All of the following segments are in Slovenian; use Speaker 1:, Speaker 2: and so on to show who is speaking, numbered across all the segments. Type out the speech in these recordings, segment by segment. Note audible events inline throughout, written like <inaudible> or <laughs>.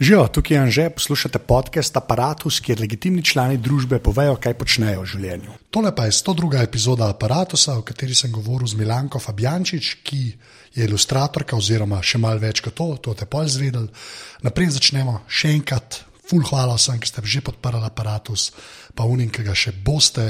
Speaker 1: Živijo, tukaj je Anže, poslušate podcast Apparatus, kjer legitimni člani družbe povejo, kaj počnejo v življenju.
Speaker 2: Tole pa je 102. epizoda Apparatusa, v kateri sem govoril z Milanko Fabjančič, ki je ilustratorka, oziroma še malo več kot to, to te pol zvedel. Naprej začnemo še enkrat. Ful, hvala vsem, ki ste že podprli aparatus, pa unim, ki ga še boste.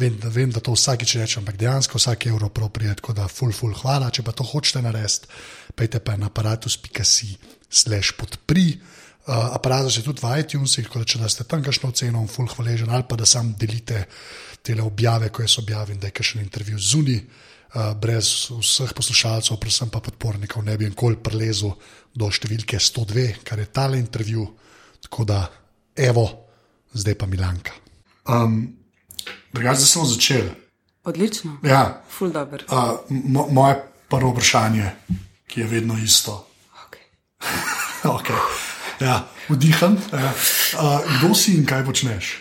Speaker 2: Vem, da, vem, da to vsakeč rečem, ampak dejansko vsak evro proprije, tako da ful, ful, hvala. Če pa to hočete narediti, pejte pa na aparatus.si slash podpri. Uh, aparat je tudi v iTunesih, tako da če da ste tam kakšno oceno, ful, hvaležen, ali pa da sam delite te objave, ko jaz objavim, da je kakšen intervju zunaj. Uh, brez vseh poslušalcev, predvsem pa podpornikov, ne bi nikoli prelezel do številke 102, kar je tale intervju. Tako da, evo, zdaj pa Milanka. Um, Drugače, da smo začeli.
Speaker 3: Odlično.
Speaker 2: Ja,
Speaker 3: Ful dobr.
Speaker 2: uh, mo moje prvo vprašanje, ki je vedno isto.
Speaker 3: Okay. <laughs>
Speaker 2: okay. Ja, vdiham. Ja. Uh, kdo si in kaj počneš?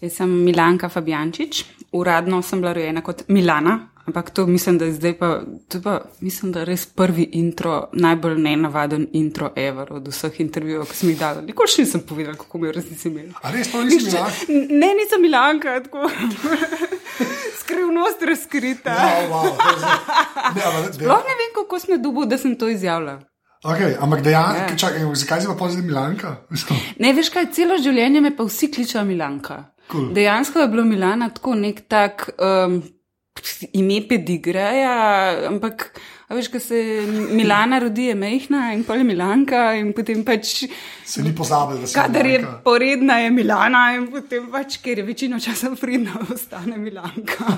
Speaker 3: Jaz sem Milanka Fabjančič, uradno sem bila rojena kot Milana, ampak to mislim, da je zdaj pa, to pa mislim, da je res prvi intro, najbolj nenavaden intro ever od vseh intervjujev, ki sem jih dala. Nikoli še nisem povedala, kako mi je v resnici imelo.
Speaker 2: A res to nisi Milanka?
Speaker 3: Ne, nisem Milanka, tako <laughs> skrivnost razkrita.
Speaker 2: Ja, wow, zdaj- ne, ampak dejansko-
Speaker 3: Sploh ne vem, kako sem dobil, da sem to izjavila.
Speaker 2: Okay, ampak dejansko,
Speaker 3: Ja.
Speaker 2: čakaj, zakaj si pa pozaj Milanka? <laughs>
Speaker 3: Ne veš kaj, celo življenje me pa vsi kličejo Milanka.
Speaker 2: Cool.
Speaker 3: Dejansko je bilo Milana tako nek tak um, ime pedigreja, ampak a veš, ko se Milana rodi, je mehna in pol je Milanka in potem pač.
Speaker 2: Se ni pozabil, da si
Speaker 3: Kadar je
Speaker 2: Milanka.
Speaker 3: poredna, je Milana, in potem pač, ker je večino časa pridna, <laughs> ostane Milanka. <laughs>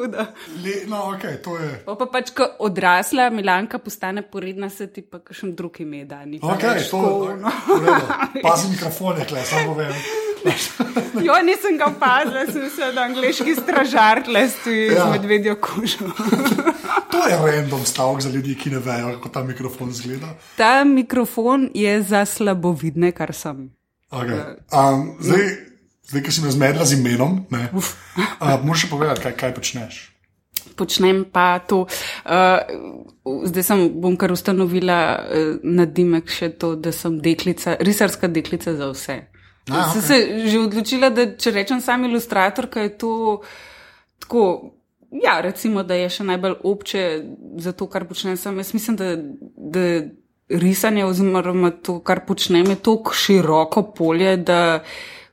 Speaker 3: Da.
Speaker 2: Le, no, okay, to je.
Speaker 3: Po pa pač, ko odrasla Milanka postane poredna, se ti pa kakšen drug ime da. ni pa
Speaker 2: Okay, to,
Speaker 3: tako, no.
Speaker 2: v redu. Pazi mikrofon, je kle, samo povem. <laughs>
Speaker 3: Jo, nisem ga opazila, sem se da angliški stražar tlesti
Speaker 2: Ja.
Speaker 3: ja. z medvedjo kožo.
Speaker 2: To je random stavek za ljudi, ki ne vejo, kako ta mikrofon izgleda.
Speaker 3: Ta mikrofon je za slabovidne, kar sem.
Speaker 2: Okay. Um, zdaj, zdaj, ki si me zmedla z imenom, ne, uh, moraš povedati, kaj, kaj počneš.
Speaker 3: Počnem pa to. Uh, zdaj sem bom kar ustanovila uh, nadimek še to, da sem deklica, risarska deklica za vse.
Speaker 2: A,
Speaker 3: Sem
Speaker 2: okej.
Speaker 3: se že odločila, da če rečem sam ilustrator, je to tako. Ja, recimo, da je še najbolj obče za to, kar počnem sam. Jaz mislim, da, da risanje oziroma to, kar počnem, je tako široko polje, da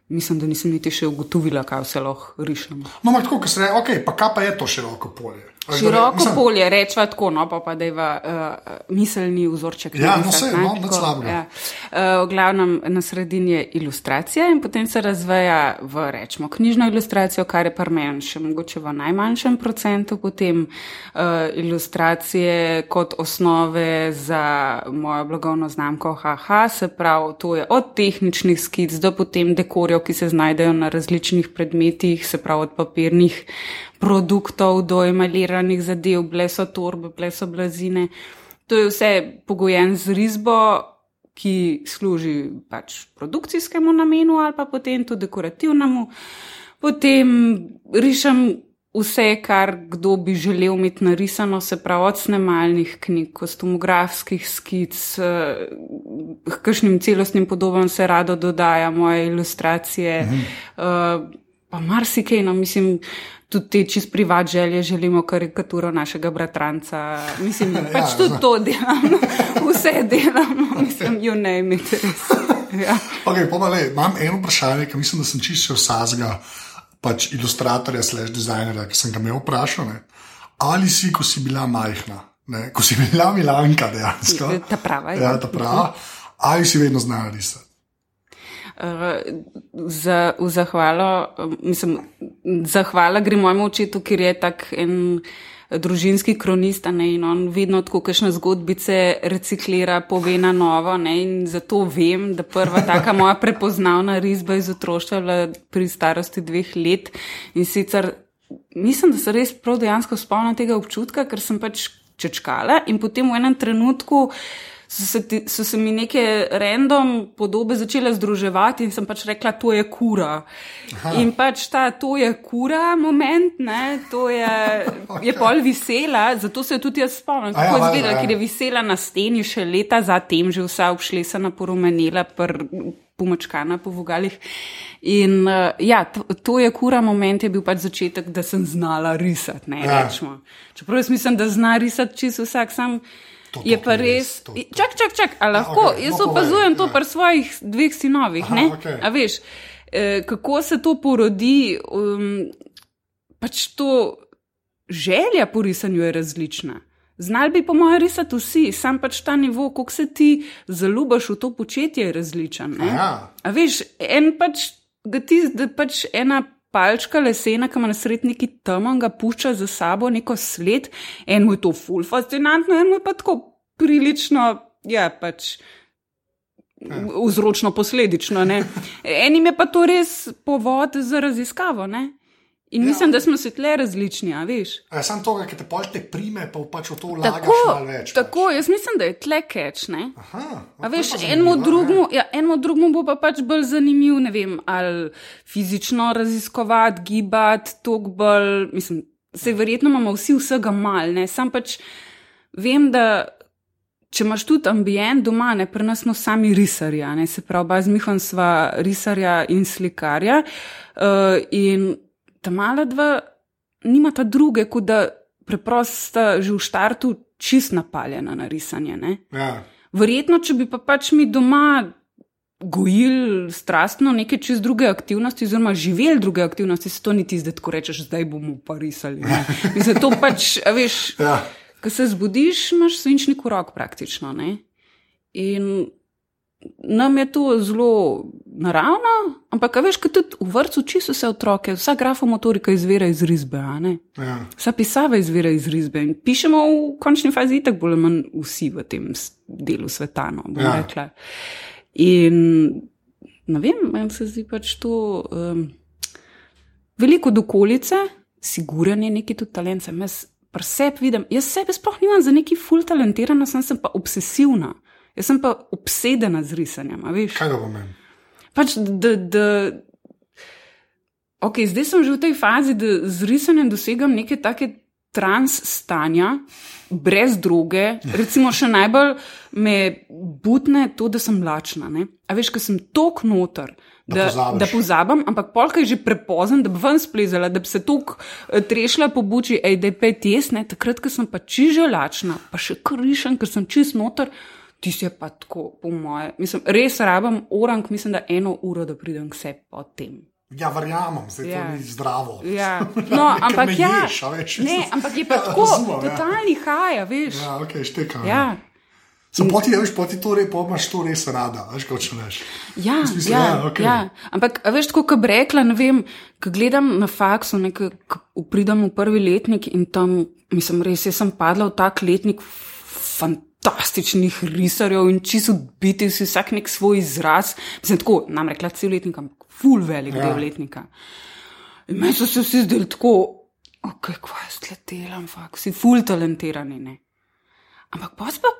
Speaker 3: mislim, da nisem niti še ugotovila, kaj vse lahko rišem.
Speaker 2: No, ampak tako, ko se reče, okay, pa kaj pa je to široko polje? Da ne-
Speaker 3: Široko
Speaker 2: mislim,
Speaker 3: polje, rečva tako, no pa pa da je uh, miselni vzorček.
Speaker 2: Ja, no, saj,
Speaker 3: ne,
Speaker 2: no, nič slabega.
Speaker 3: Ja. Uh, v glavnem na sredini je ilustracija in potem se razveja v, rečemo, knjižno ilustracijo, kar je par meni še mogoče v najmanjšem procentu, potem uh, ilustracije kot osnove za mojo blagovno znamko HH, se pravi, to je od tehničnih skic do potem dekorjev, ki se znajdejo na različnih predmetih, se pravi od papirnih produktov do emaliranih zadev, bleso torbe, bleso blazine. To je vse pogojen z risbo, ki služi pač produkcijskemu namenu ali pa potem tudi dekorativnemu. Potem rišem vse, kar kdo bi želel imeti narisano, se pravi od snemalnih knjig, kostumografskih skic, eh, k kakšnim celostnim podobam se rado dodaja moje ilustracije. Mhm. Pa marsikaj, no, mislim, tudi te čist privat želje, želimo karikaturo našega bratranca. Mislim, <laughs> ja, pač tudi
Speaker 2: znam.
Speaker 3: to delamo, <laughs> vse delamo, mislim, you name it. Res. <laughs> Ja.
Speaker 2: Okay, pa le, imam eno vprašanje, ki mislim, da sem čisto vsazga, pač ilustratorja, slash dizajnerja, ki sem ga imel vprašal. Ne? Ali si, ko si bila majhna, ne? ko si bila Milanka dejansko,
Speaker 3: Ta prava, ja.
Speaker 2: ja, ta prava, ali si vedno znala risati?
Speaker 3: Uh, za, v zahvalo, uh, mislim, zahvala gre mojemu očetu, ker je tak en družinski kronist a ne, in on vedno tako kakšne zgodbice reciklira, pove na novo. Ne, in zato vem, da prva taka moja prepoznavna risba iz otroštva je bila pri starosti dveh let. In sicer mislim, da se res prav dejansko spomnim tega občutka, ker sem pač čečkala in potem v enem trenutku so se, ti, so se mi neke random podobe začele združevati in sem pač rekla, to je kura. Aha. In pač ta, to je kura moment, ne, to je, <laughs> okay. je pol visela, zato se tudi jaz spomnim, kako je izgledala, ker je visela na steni še leta zatem, že vsa obšlesana, porumenila, pomočkana po vogalih. In uh, ja, to, to je kura moment, je bil pač začetek, da sem znala risati, ne ja. rečemo. Čeprav jaz mislim, da zna risati čisto vsak sam. To, je pa res. To, to. Čak, čak, čak, a lahko. Ja, okay. Jaz no, opazujem to pri svojih dveh sinovih. Aha, okay. A veš, eh, kako se to porodi, um, pač to želja po risanju je različna. Znali bi, po mojem, risati vsi, sam pač ta nivo, kako se ti zaljubiš v to početje, je različen. Ja. A veš, en pač, ga ti, da pač ena palčka lesena, ki ima na sredniki tam in ga pušča za sabo neko sled, en mu je to ful fascinantno, en mu je pa tako prilično, ja, pač. Vzročno posledično. Enim je pa to res povod za raziskavo. Ne? In ja. mislim, da smo se tle različni, a veš.
Speaker 2: Ja, sam to, ki te polte prime, pa pač v to vlagaš tako, malo več.
Speaker 3: Tako, pač. jaz mislim, da je tle keč, ne. Aha, a veš, enemu drugmu, ja, enemu drugmu bo pa pač bolj zanimiv, ne vem, ali fizično raziskovati, gibati, tok bolj, mislim, se verjetno imamo vsi vsega mal, ne. Sam pač vem, da. Če imaš tudi ambient doma, ne pri nas smo sami risarja, ne se pravi, bazmihon sva risarja in slikarja. Uh, in ta mala dva nimata druge, kot da preprosto že v štartu čist napaljena na risanje. Ja. Verjetno, če bi pa pač mi doma gojili strastno neke čist druge aktivnosti, oziroma živeli druge aktivnosti, se to niti zdaj tako rečeš, zdaj bomo pa risali. <laughs> Mislim, to pač, veš, ja. ko se zbudiš, imaš svinčni korak praktično. Ne? In nam je to zelo naravno, ampak veš, kaj tudi v vrtu uči so se otroke, vsa grafomotorika izvira iz risbe, ja. vsa pisava izvira iz risbe. In pišemo v končni fazi, tako bolj ali manj vsi v tem delu sveta. No, ja. In ne vem, meni se zdi pač to um, veliko do okolice, siguren je neki tudi talent. Jaz, Vidim, jaz sebe sploh nimam za neki ful talentirana, sem, sem pa obsesivna. Jaz sem pa obsedena z risanjem.
Speaker 2: Kaj da pomeni?
Speaker 3: Pač, da, da, okay, zdaj sem že v tej fazi, da z risanjem dosegam neke take trans stanja, brez druge. Recimo, še najbolj me butne to, da sem lačna. Ne? A veš, ker sem tok noter. Da, da pozabim, ampak polk je že prepozen, da bi ven splezala, da bi se tok eh, trešila po buči, ej, da je pet jesne, takrat, ko sem pa čiže lačna, pa še krišen, ker sem čist noter ti si pa tako, po moje. Mislim, res rabim orang, mislim, da eno uro, da pridem k sebi po tem.
Speaker 2: Ja, verjamem, da je to zdravo.
Speaker 3: Ja. <laughs> No, ampak, ja, ješ, veš, ne, ampak je pa tako, <laughs> ja. totalni haja, veš.
Speaker 2: Ja, ok, štekam. Ja. Sem poti, veš, poti to res, pa imaš to res rada, veš, kot če veš.
Speaker 3: Ja, Smisle, ja, ja, okay. ja, ampak, veš, tako, kot bi rekla, ne vem, ko gledam na faksu, ko pridem v prvi letnik in tam, mislim, res, jaz sem padla v tak letnik, fantastičen fantastičnih risarjev in čisto biti si vsak nek svoj izraz. Mislim, tako, nam rekla cel letnik, ampak ful velik ja. del letnika. In meni so se vsi zdeli tako, ok, kva je sletela, ampak si ful talentirani. Ne? Ampak pa si pa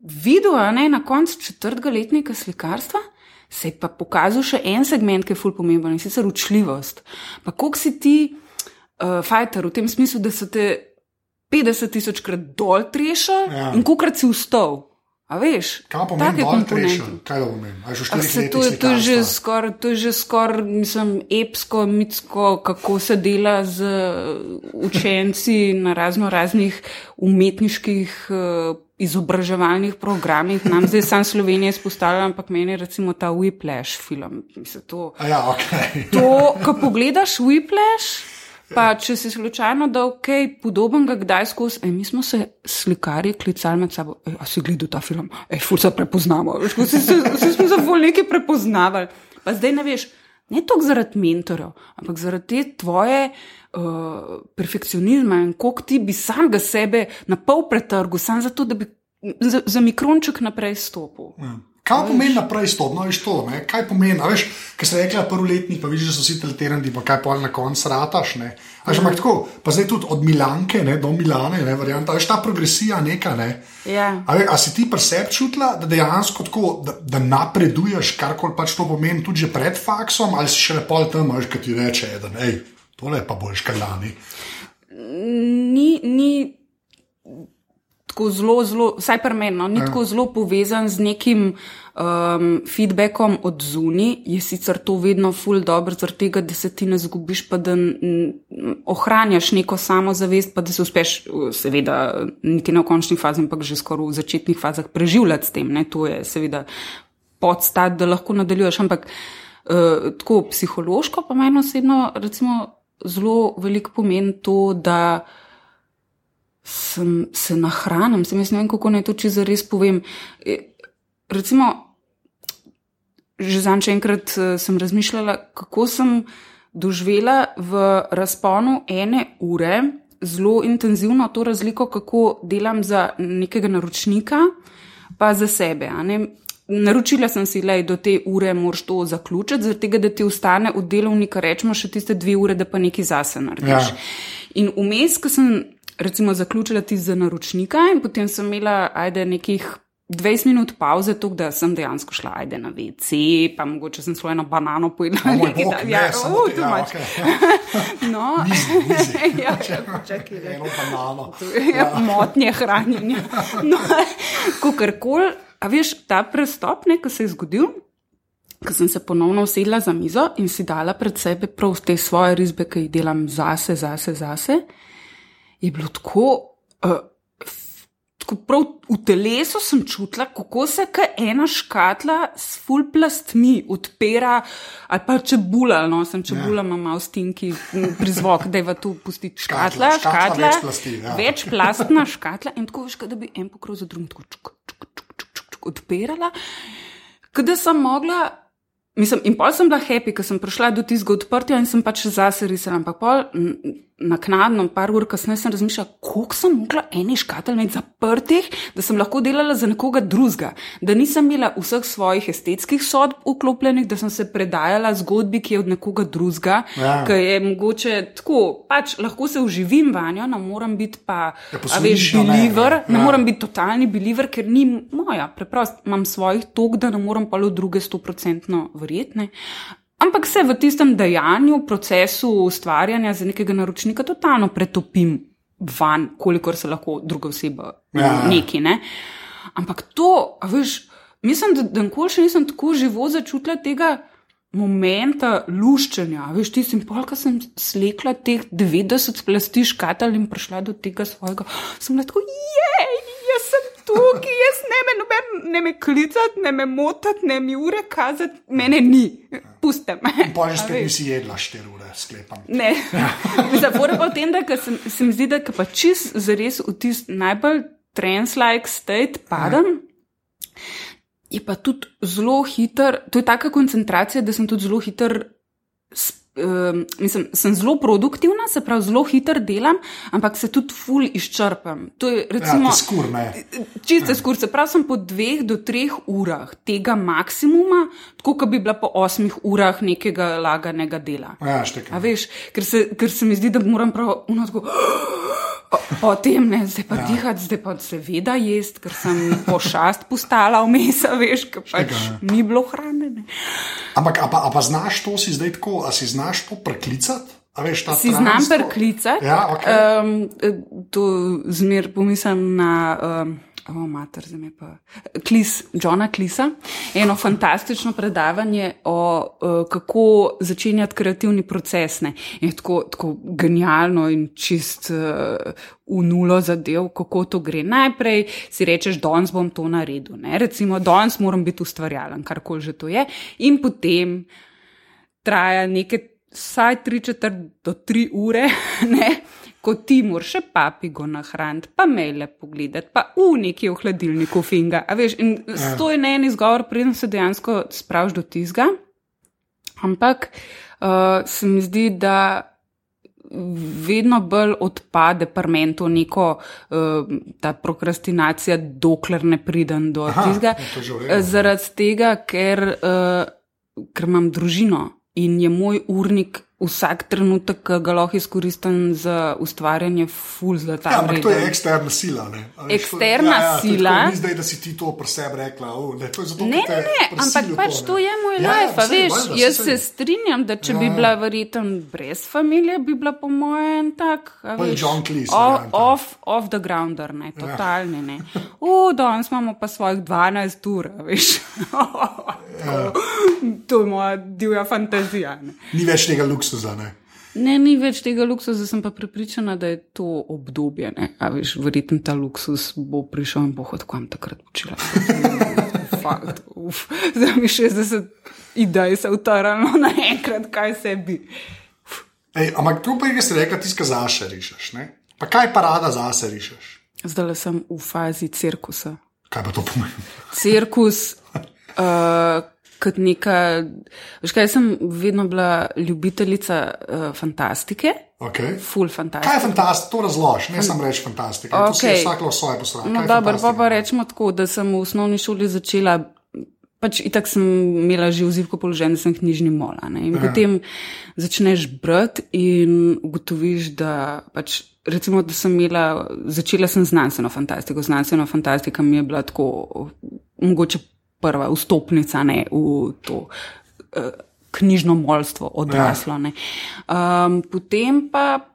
Speaker 3: videl, ne, na koncu četrtega letnika slikarstva. Se je pa pokazal še en segment, ki je fully pomemben in sicer učljivost. Pa koliko si ti, uh, fajter, v tem smislu, da so te 50 tisoč krat dol trešil ja. in kokrat si vstal. A veš,
Speaker 2: kaj pomeni dol trešil? Kaj to pomeni?
Speaker 3: To, to je že skoraj, to je že skoraj, mislim, epsko, mitsko, kako se dela z učenci na razno raznih umetniških uh, izobraževalnih programih. Nam zdaj sam Slovenija izpostavlja, ampak meni recimo ta Whiplash film. Mislim, to,
Speaker 2: ja, okay.
Speaker 3: to, ko pogledaš Whiplash. Pa če si slučajno dal kaj podobnega, kdaj skozi, ej, mi smo se slikari klicali med sabo, ej, a si gledal ta film, ej, ful se prepoznamo, vsi smo se bolj nekaj prepoznavali. Pa zdaj ne veš, ne toliko zaradi mentorjev, ampak zaradi te tvoje uh, perfekcionizma in koliko ti bi samega sebe na pol pretrgu, sam zato, da bi za, za mikronček naprej stopil. Ja.
Speaker 2: Kaj pomeni naprej s to, no, veš to, ne? kaj pomeni, a veš, kaj se reče, prvi letnik, pa vidiš, da so vsi teleterandi, pa kaj pa na koncu rataš, ne. A že imaš tako, pa zdaj tudi od Milanke, ne, do Milane, ne, varianta, veš ta progresija neka, ne.
Speaker 3: Ja.
Speaker 2: A, ve, a si ti preseb čutila, da dejansko tako, da, da napreduješ, karkoli pač to pomeni, tudi že pred faksom, ali si še lepo tam, veš, kaj ti reče, da ne, tole pa boljš kaj lani.
Speaker 3: Ni, ni tako zelo, zelo, vsaj pri meni, no, ni ja. tako zelo povezan z nekim um, feedbackom od zunaj. Je sicer to vedno ful dobro, zaradi tega, da se ti ne zgubiš, pa da ohranjaš neko samozavest, pa da se uspeš, seveda, niti na končni fazi, ampak že skoraj v začetnih fazah preživljati s tem. Ne, to je seveda podstat, da lahko nadaljuješ. Ampak uh, tako psihološko, pa meni osebno, recimo, zelo veliko pomeni to, da sem se nahranim, sem jaz ne vem, kako naj to čisto res povem. E, recimo, že zanče enkrat e, sem razmišljala, kako sem doživela v razponu ene ure zelo intenzivno to razliko, kako delam za nekega naročnika, pa za sebe. Naročila sem si, da do te ure moraš to zaključiti, zaradi tega, da ti ostane od delovnika, rečemo, še tiste dve ure, da pa nekaj zase narediš. Ja. In vmes, ko sem recimo zaključila ti za naročnika in potem sem imela, ajde, nekih 20 minut pauze, tako da sem dejansko šla, ajde, na WC, pa mogoče sem svojo eno banano pojedla.
Speaker 2: Oh, nekaj, bok, ja, uh, tu imaš.
Speaker 3: No, <laughs> ja, čakaj,
Speaker 2: eno banano. <laughs>
Speaker 3: Ja, motnje hranjenja. <laughs> No, kakorkoli, a veš, ta prestop, ne, ko se je zgodil. Ko sem se ponovno usedla za mizo in si dala pred sebe prav te svoje risbe, ki jih delam zase, zase, zase, je bilo tako, uh, tako prav v telesu sem čutila, kako se ena škatla s full plastmi odpira, ali pa čebula, no sem čebula, ja. ima malo stinki pri zvok, <laughs> da je v to pustiti škatla, škatla, škatla več, plasti, ja. več plastna škatla in tako veš, da bi en pokrov za drugim tako čuk, čuk, čuk, čuk, čuk, čuk, odpirala. Kada sem mogla, mislim, in pol sem bila happy, ker sem prišla do tistega odprtja in sem pač zase risala, ampak pol naknadno, par ur kasneje, sem razmišljala, koliko sem mogla eni škatelj imeti zaprtih, da sem lahko delala za nekoga drugega, da nisem imela vseh svojih estetskih sodb vklopljenih, da sem se predajala zgodbi, ki je od nekoga drugega, ja. ki je mogoče tako, pač lahko se uživim vanjo, ne moram biti pa, ja, veš, biliver, ne, ne. ne ja. moram biti totalni biliver, ker ni moja, preprosto imam svojih tok, da ne moram pa v druge stoprocentno verjetne. Ampak se v tistem dejanju, procesu ustvarjanja za nekega naročnika totalno pretopim van, kolikor se lahko druga oseba ja. neki. Ne? Ampak to, veš, mislim, da, da nikoli še nisem tako živo začutila tega momenta luščenja. Veš, ti si polka sem slekla teh 90 plasti škatal in prišla do tega svojega. Sem lahko, jej, tukaj, jaz ne me, noben, ne me klicati, ne me motati, ne mi ure kazati, mene ni, puste me.
Speaker 2: Že spet nisi jedla 4 ure, sklepam.
Speaker 3: Ne. <laughs> Zapore pa v tem, da se, se mi zdi, da pa čist zares v tisti najbolj trans-like state padem. Je pa tudi zelo hiter, to je taka koncentracija, da sem tudi zelo hiter uh, mislim, sem zelo produktivna, se pravi, zelo hitro delam, ampak se tudi ful izčrpam. To je recimo. Ja,
Speaker 2: skur,
Speaker 3: Čiste ja. skur, se pravi, sem po dveh do treh urah tega maksimuma, tako kot bi bila po osmih urah nekega laganega dela.
Speaker 2: Ja,
Speaker 3: veš, ker, se, ker se mi zdi, da moram prav unotko. O tem ne, zdaj pa ja. dihati, zdaj pa seveda jesti, ker sem pošast postala vmes, veš, ker pač Štega, ni bilo hrane.
Speaker 2: Ampak, a pa, a pa znaš to si zdaj tako, a si znaš to preklicati? Veš,
Speaker 3: si znam preklicati?
Speaker 2: Ja, okay.
Speaker 3: um, to zmer pomislim na. Um, O, oh, mater, zdaj me pa. Klis, Johna Klisa, eno fantastično predavanje o uh, kako začenjati kreativni proces. Ne. Je tako, tako genialno in čist uh, v nulo zadev, kako to gre. Najprej si rečeš, danes bom to naredil. Ne. Recimo, danes moram biti ustvarjalen, karkoli že to je. In potem traja nekaj, vsaj tri četrt do tri ure. <laughs> Ne ko ti moraš še papigo nahraniti, pa mele pogledati, pa uniki v hladilniku finga. Veš, in ja. to je ne en izgovor, preden se dejansko spraviš do tizga. Ampak uh, se mi zdi, da vedno bolj odpade parmento neko uh, ta prokrastinacija, dokler ne pridem do tega. Zaradi tega, ker, uh, ker imam družino in je moj urnik vsak trenutek, ki ga lahko izkoristim za ustvarjanje ful zlata.
Speaker 2: Ja, ampak to je eksterna sila. Ne?
Speaker 3: Eksterna ja, ja, sila.
Speaker 2: Ni zdaj, da si ti to pri sebi rekla. Oh, ne, to zato,
Speaker 3: ne, ne, ne ampak pač to, to je moj ja, life. Ja, veš, vse, jaz se strinjam, da če ja, bi bila verjetno brez familije, bi bila po mojem tak.
Speaker 2: John Cleese.
Speaker 3: Off, off the grounder, ne, ja. totalni ne. U, danes imamo pa svojih 12 ur, veš. <laughs> ja. To je moja divja fantazija. Ne.
Speaker 2: Ni več tega luksusa luksusa. Ne?
Speaker 3: ne, ni več tega luksusa, sem pa prepričana, da je to obdobje. Ne? A veš, verjetno ta luksus bo prišel in bo hodil kam takrat počela. <laughs> Fakt, uf, zdaj mi 60 idej se utaralo naenkrat, kaj se bi.
Speaker 2: Ej, ampak tu pa je, si rekel, ti ska zase rišeš. Ne? Pa kaj pa rada zase rišeš?
Speaker 3: Zdaj sem v fazi cirkusa.
Speaker 2: Kaj pa to pomeni?
Speaker 3: Cirkus. Uh, <laughs> kot neka. Veš kaj, sem vedno bila ljubiteljica uh, fantastike.
Speaker 2: Okay.
Speaker 3: Ful fantastike.
Speaker 2: Kaj je fantastika? To razložiš, ne samo reči fantastika. Okay. Vsak lahko svoje posloje.
Speaker 3: No, dobro, pa pa rečemo tako, da sem v osnovni šoli začela. Pač itak sem imela že vzivko položaj, da sem knjižni mola. Ne? In Aha. potem začneš brati in ugotoviš, da pač. Recimo, da sem imela, začela sem znanstveno fantastiko. Znanstveno fantastika mi je bila tako, mogoče prva vstopnica ne, v to uh, knjižno molstvo odraslo. Ja. Um, potem pa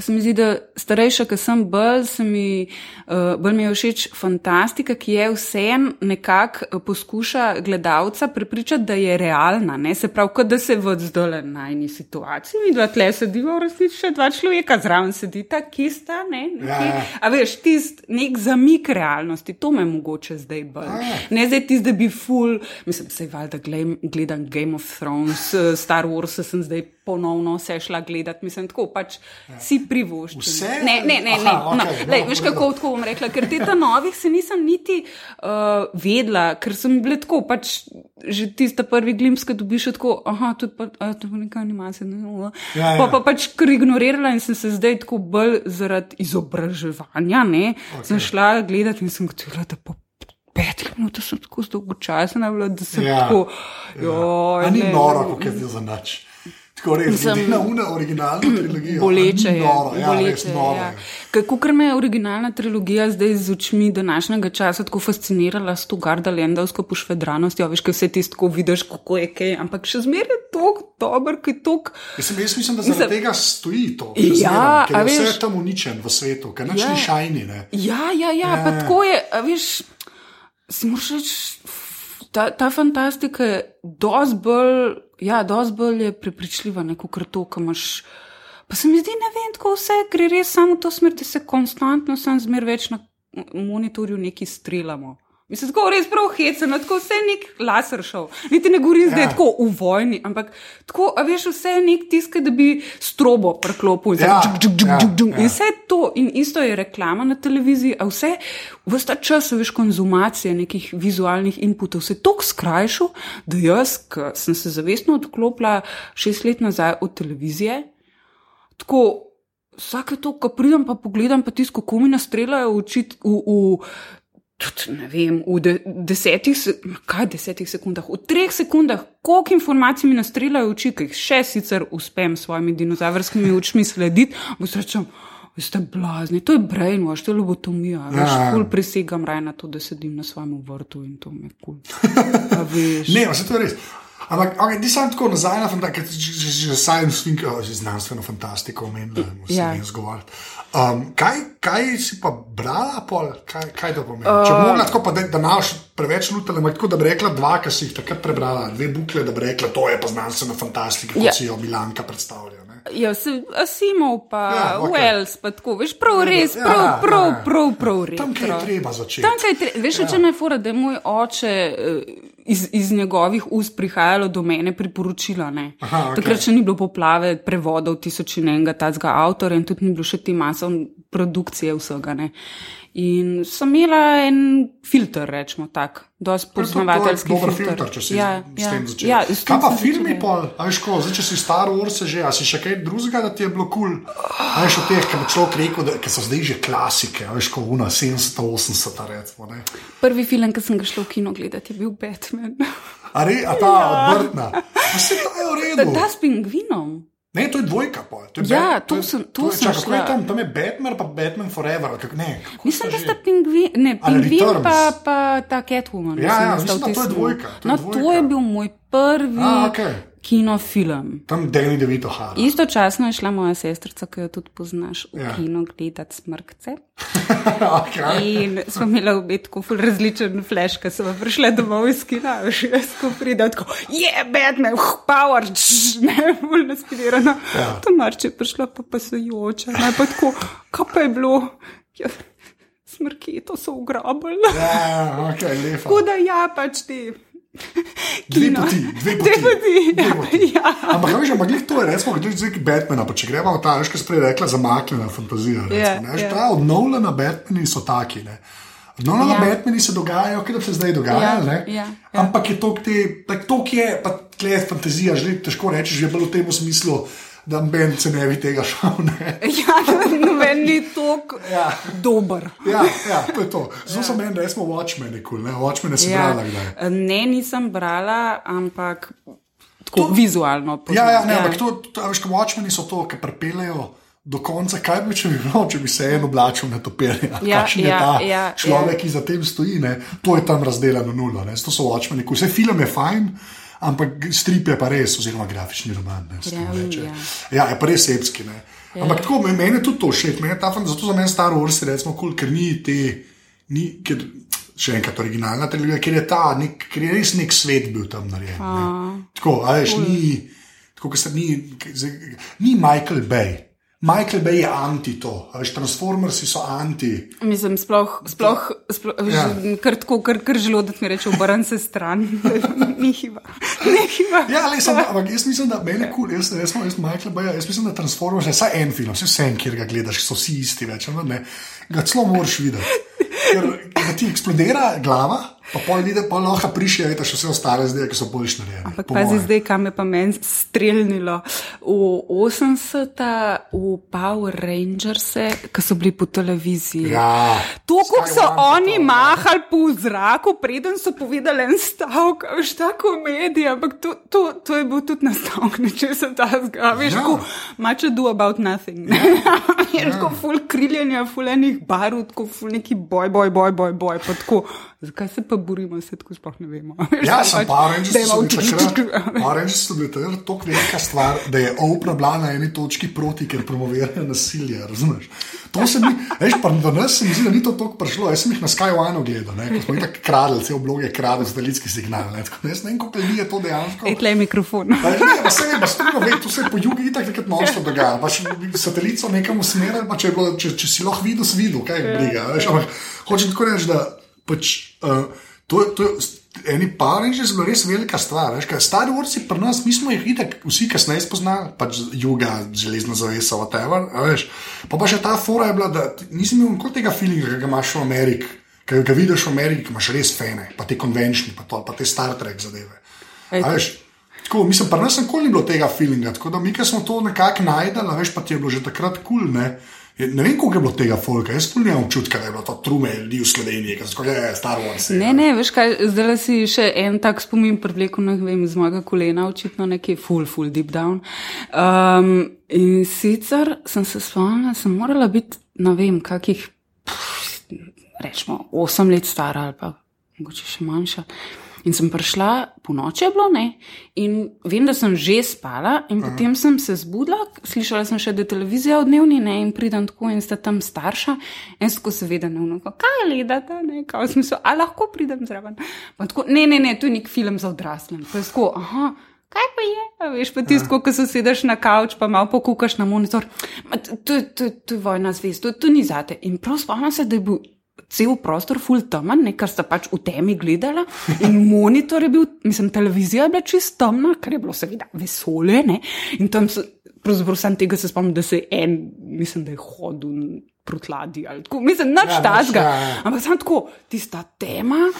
Speaker 3: se mi zdi, da starejša, ki sem bolj, se mi, uh, bolj mi je všeč fantastika, ki je vsem nekako eh, poskuša gledalca prepričati, da je realna. Ne? Se pravi, kot da se v zdole najni situaciji, mi dva tle sediva, v resnici še dva človeka zraven sedita, ki sta, ne? Ja, ja. A veš, tist nek zamik realnosti, to me mogoče zdaj bolj. Ja. Ne zdaj tist, da bi full, mislim, se valjda gledam Game of Thrones, eh, Star Wars, sem zdaj ponovno se šla gledati, mislim, tako pač ja. si privoščila.
Speaker 2: Vse?
Speaker 3: Ne, ne, ne, ne. Aha, no, okay, lej, no, veš, kako tako bom rekla, ker te ta novih se nisem niti uh, vedla, ker sem bila tako, pač že tista prvi glimps, ki dobiš tako, aha, tudi pa, a, to pa neka animacija. Ne, no, ja, ja. Pa pa pač kar ignorirala in sem se zdaj tako bolj zaradi izobraževanja, ne, okay. sem šla gledati in sem gotovila, da pa. Pet minut sem tako dolgočasna, da sem ja, tako.
Speaker 2: Ja. Ni noro, kako je bilo za noč. Tako res, Sem, na une originalne trilogije.
Speaker 3: Boleče je. Noro, ja, boleče, noro, ja. Kako ker me je originalna trilogija zdaj z očmi današnjega časa tako fascinirala s to garda lendavsko pošvedranostjo, veš, kaj vse ti tako vidiš, kako je kaj, ampak še zmeraj je tok dober, ki tok.
Speaker 2: Jaz, jaz mislim, da zaradi tega stoji to. Ja, zmeraj, veš, vse je tam uničen v svetu, ker nič ja, ni šajni. Ne?
Speaker 3: Ja, ja, ja, ja, pa tako je, veš, si moraš reči ta, ta fantastika je dosti bolj, ja, dosti bolj je prepričljiva, kot to, kar imaš. Pa se mi zdi, ne vem, kako vse gre res samo v to smer, da se konstantno, sem zmer več na monitorju neki streljamo. Mislim, tako res prav heceno, tako vse je nek laser šel. Niti ne govorim zdaj ja. tako v vojni, ampak tako, a veš, vse je nek tisk, da bi strobo preklopil. Ja. Džuk, džuk, džuk, džuk, džuk. Ja. In vse to, in isto je reklama na televiziji, a vse, vsta čas, veš, konzumacija nekih vizualnih inputov se je tako skrajšal, da jaz, ki sem se zavestno odklopila šest let nazaj od televizije, tako. Vsake to, ko pridem, pa pogledam, pa tisto, kako mi nastreljajo v, v, v tudi ne vem, v de, desetih, kaj desetih sekundah, v treh sekundah, koliko informacij mi nastreljajo v oči, ki jih še sicer uspem s svojimi dinozavrskimi očmi slediti, bo srečam. Vi ste blazni, to je brainwash, to je lobotomija. Ja, ja. Kul prisegam raj na to, da sedim na svojem vrtu in to me kul. <laughs>
Speaker 2: ne, vse to je res. Ampak, okay, ti sem tako nazaj na fantastiko, že, že science fiction, že znanstveno fantastiko omenil, da se ja. ne zgovarjati. Um, kaj, kaj si pa brala, pol? kaj, kaj to pomeni? Uh, Če bi mogla tako, pa, da, da imaš preveč lutel, tako da bi rekla dva, ki si jih takrat prebrala, dve bukle, da bi rekla, to je pa znanstvena fantastika, kot ja. si jo Milanka predstavlja.
Speaker 3: Ja, Asimov pa ja, okay. Wells, pa tako, veš, prav res, ja, prav, prav, ja, prav, prav res.
Speaker 2: Tam, kjer je treba začeti.
Speaker 3: Tam, kjer je treba, veš, ja. če me fura, da je moj oče. Uh, iz, iz njegovih ust prihajalo do mene priporočila. Okay. Takrat še ni bilo poplave prevodov tisočinenega tazga avtorja in tudi ni bilo še ti masov produkcije vsega. Ne. In sem imela en filter, rečemo tako, dosti poznavateljski
Speaker 2: dober
Speaker 3: filter.
Speaker 2: filter, če si
Speaker 3: ja,
Speaker 2: s
Speaker 3: ja,
Speaker 2: tem začel.
Speaker 3: Ja, s tem
Speaker 2: Kaj pa filmi,
Speaker 3: začela.
Speaker 2: pol, a veš, ko, zdaj, če si star urse že, a si še kaj drugega, da ti je bilo kul. Cool. A veš, od teh, ki bi človek rekel, da ki so zdaj že klasike, a veš, ko una 70, 80, recimo. Ne.
Speaker 3: Prvi film, ki sem ga šla v kino gledati, je bil Batman.
Speaker 2: A, re, a ta odvrtna. A se ta je v redu.
Speaker 3: Ta s pingvinom.
Speaker 2: Ne, to je dvojka. pol. To je
Speaker 3: Ja,
Speaker 2: Bat-
Speaker 3: to
Speaker 2: je-
Speaker 3: sem- to
Speaker 2: je-
Speaker 3: sem
Speaker 2: čakaj, kako je
Speaker 3: šla.
Speaker 2: Tam, tam je Batman, pa Batman Forever. Kak, ne,
Speaker 3: Mislim, da sta pingvin, ne, pingvin pa, pa ta Catwoman.
Speaker 2: Ja, ja,
Speaker 3: sta
Speaker 2: mislim, da to je dvojka, to je
Speaker 3: no,
Speaker 2: dvojka.
Speaker 3: to je bil moj prvi
Speaker 2: A, okej.
Speaker 3: Kinofilm.
Speaker 2: Tam Danny DeVito Hara.
Speaker 3: Istočasno je šla moja sestrica, ki jo tudi poznaš, v
Speaker 2: Ja.
Speaker 3: ja. kino gledati smrkce. <laughs>
Speaker 2: okay.
Speaker 3: In smo imeli tako ful različen flash, ki smo prišli domov iz kina, še jaz, ko pridem tako, je Batman, uh, power, čš, <laughs> ne, ful naspirana.
Speaker 2: Ja.
Speaker 3: Ja. Tomarče je prišla pa pasujoča, ne pa tako, kaj pa je bilo? Ja, smrki, to so ugrabili.
Speaker 2: Ja, ok, lepo.
Speaker 3: Tako da ja, pač ti.
Speaker 2: Dve poti, dve poti.
Speaker 3: Dve poti,
Speaker 2: Dve
Speaker 3: ja,
Speaker 2: poti.
Speaker 3: ja.
Speaker 2: Ampak, veš, ampak to je, recimo, kot zdaj Batmana, pa če gremo v ta, veš, kaj sprej rekla, zamaknjena fantazija. Recimo,
Speaker 3: Ja,
Speaker 2: ne, veš,
Speaker 3: ja.
Speaker 2: ta odnovljena Batmani so taki. Ne. Odnovljena
Speaker 3: Ja.
Speaker 2: Batmani se dogajajo, da se zdaj dogajajo.
Speaker 3: Ja,
Speaker 2: ne.
Speaker 3: ja, ja.
Speaker 2: Ampak je to, to je, pa tle je fantazija, že težko reči, že bolj v tem smislu, da Ben se ne bi tega šel. Ne.
Speaker 3: Ja, noben ni tako
Speaker 2: Ja.
Speaker 3: dober.
Speaker 2: Ja, ja, to je to. Zelo sem meni, da smo Watchmen, kul, ne, Watchmen si ja. brala kdaj.
Speaker 3: Ne, nisem brala, ampak tako to, vizualno.
Speaker 2: Ja, ja, ne, ampak to, to, veš, Watchmeni so to, ki pripeljejo do konca, kaj bi če bi bilo, če bi se en oblačil na topirje.
Speaker 3: Ja, <laughs>
Speaker 2: Kakšen je
Speaker 3: ja,
Speaker 2: ta
Speaker 3: ja,
Speaker 2: človek,
Speaker 3: ja.
Speaker 2: ki za tem stoji, ne? to je tam razdeljeno nulo. Ne? To so Watchmeni, vse film je fajn. Ampak strip je pa res, oziroma grafični roman. Ne, temu
Speaker 3: Ja, ja.
Speaker 2: ja, je pa res sepski. Ne. Ampak tako, me- meni je tudi to všeč, meni je ta fan, zato za mene Star Wars je recimo kul, cool, ker ni te, ni, ker, še enkrat originalna trilogija, ker je ta, nek, ker je res nek svet bil tam narejen. ne. Tako, a veš, ni, tako, kot se ni, ni Michael Bay. Michael Bay je anti to, veš, Transformersi so anti.
Speaker 3: Mislim, sploh, sploh, sploh
Speaker 2: Ja.
Speaker 3: kar tako, kar, kar želodec mi reče, obrn se stran. <laughs> Ni hiva.
Speaker 2: Ja, le, sem, ampak jaz mislim, da meni kul, cool, jaz, jaz, jaz, Michael Bay, jaz mislim, da Transformers je vsaj en film, vse vse, kjer ga gledaš, so vsi isti, več, ali ne, ga celo moraš videti. Ker da ti eksplodira glava, pa pol vidi, pa lahko prišije, veš, še vse ostale zdaj, ki so boljš narejene.
Speaker 3: Ampak
Speaker 2: po
Speaker 3: pazi
Speaker 2: moje.
Speaker 3: zdaj, kam je pa meni streljnilo. V 80-ta, v Power Rangerse, ki so bili po televiziji.
Speaker 2: Ja,
Speaker 3: To, kako so oni
Speaker 2: to, ja.
Speaker 3: mahali po zraku, preden so povedali en stavek, veš, ta komedija, ampak to, to, to je bil tudi nastavek, če se ta zgodi, veš,
Speaker 2: Ja.
Speaker 3: ja. much ado about nothing. Ne? <laughs> je
Speaker 2: Ja.
Speaker 3: tako full kriljenja, full enih barv, tako full neki boj, boj, boj, boj, boj, pa tako. Zakaj se pa borimo, se tako sploh ne vemo. <laughs>
Speaker 2: Ja, sem Power Rangers,
Speaker 3: dajmo
Speaker 2: so bili takrat, <laughs> tako velika stvar, da je Oprah bila na eni točki proti, ker promovirajo nasilje, razumeš? To se mi, veš, pa do nas se mi zdi, da ni to tako prišlo. Jaz sem jih na Sky One gledal, ne, ko smo jih tako kradli, cel blog je kradel satelitski signal. Ne, tako, da jaz ne vem, koliko ljudi je to dejansko.
Speaker 3: Ej, tle je mikrofon.
Speaker 2: Pa že, pa se vem, pa strunno ve, to se je po jugu itak takrat nočno dogaja. Pač satelit so nekam usmerili, pa če, bilo, če, če si lahko videl, si videl, kaj je briga. veš, Ampak hočem tako reči, da pač, uh, to, je- to je. Eni pari že zelo res velika stvar. Veš, kaj, Stari vrsti pri nas, mi smo jih itak vsi kasneje spoznali, pač juga, železna zavesa, whatever. Veš. Pa pa še ta fora je bila, da nisem imel nikoli tega feelinga, ki ga imaš v Ameriki. Ker ga vidiš v Ameriki, imaš res fene, pa te konvenčni, pa, to, pa te Star Trek zadeve. Veš, tako, mislim, pa nas nikoli ni bilo tega feelinga, tako da mi, ki smo to nekako najdeli, a veš, pa ti je bilo že takrat kul. Cool, ne? Ne vem, koliko je bilo tega folka, jaz tudi nimam občutka, da je bilo to trume ljudi v Sloveniji, ki so že Star Wars. je,
Speaker 3: Ne, ne, veš kaj, zdaj si še en tak spomin privlekel, vem, z mojega kolena, očitno nekje full, full deep down. Um, in sicer sem se spomnila, sem morala biti, ne vem, kakih, pff, rečemo, osem let stara ali pa mogoče še manjša. In sem prišla, po noči je bilo, ne, in vem, da sem že spala, in potem sem se zbudila, slišala sem še, da je televizija v dnevni, ne, in pridem tako in sta tam starša, in tako seveda ne vnuko, kaj gledate, ne, kaj v smislu, a lahko pridem zraven. Pa Tako, ne, ne, ne, to je nek film za odrasle. Pa je tako, aha. Kaj pa je? A veš, pa tisto, ko se sedeš na kavč, pa malo pokukaš na monitor. To, to, to, to je vojna zvest, to, to ni zate. In prav spomnim se, da je bil cel prostor full temen, ne, ker sta pač v temi gledala. In monitor je bil, mislim, televizija je bila čist temna, kar je bilo seveda vesolje. Ne? In tam se, pravzaprav sem tega se spomnim, da se je en, mislim, da je hodil prtladi. Mislim, nič
Speaker 2: Ja,
Speaker 3: tazga.
Speaker 2: ja, ja.
Speaker 3: Ampak samo tako, tista tema.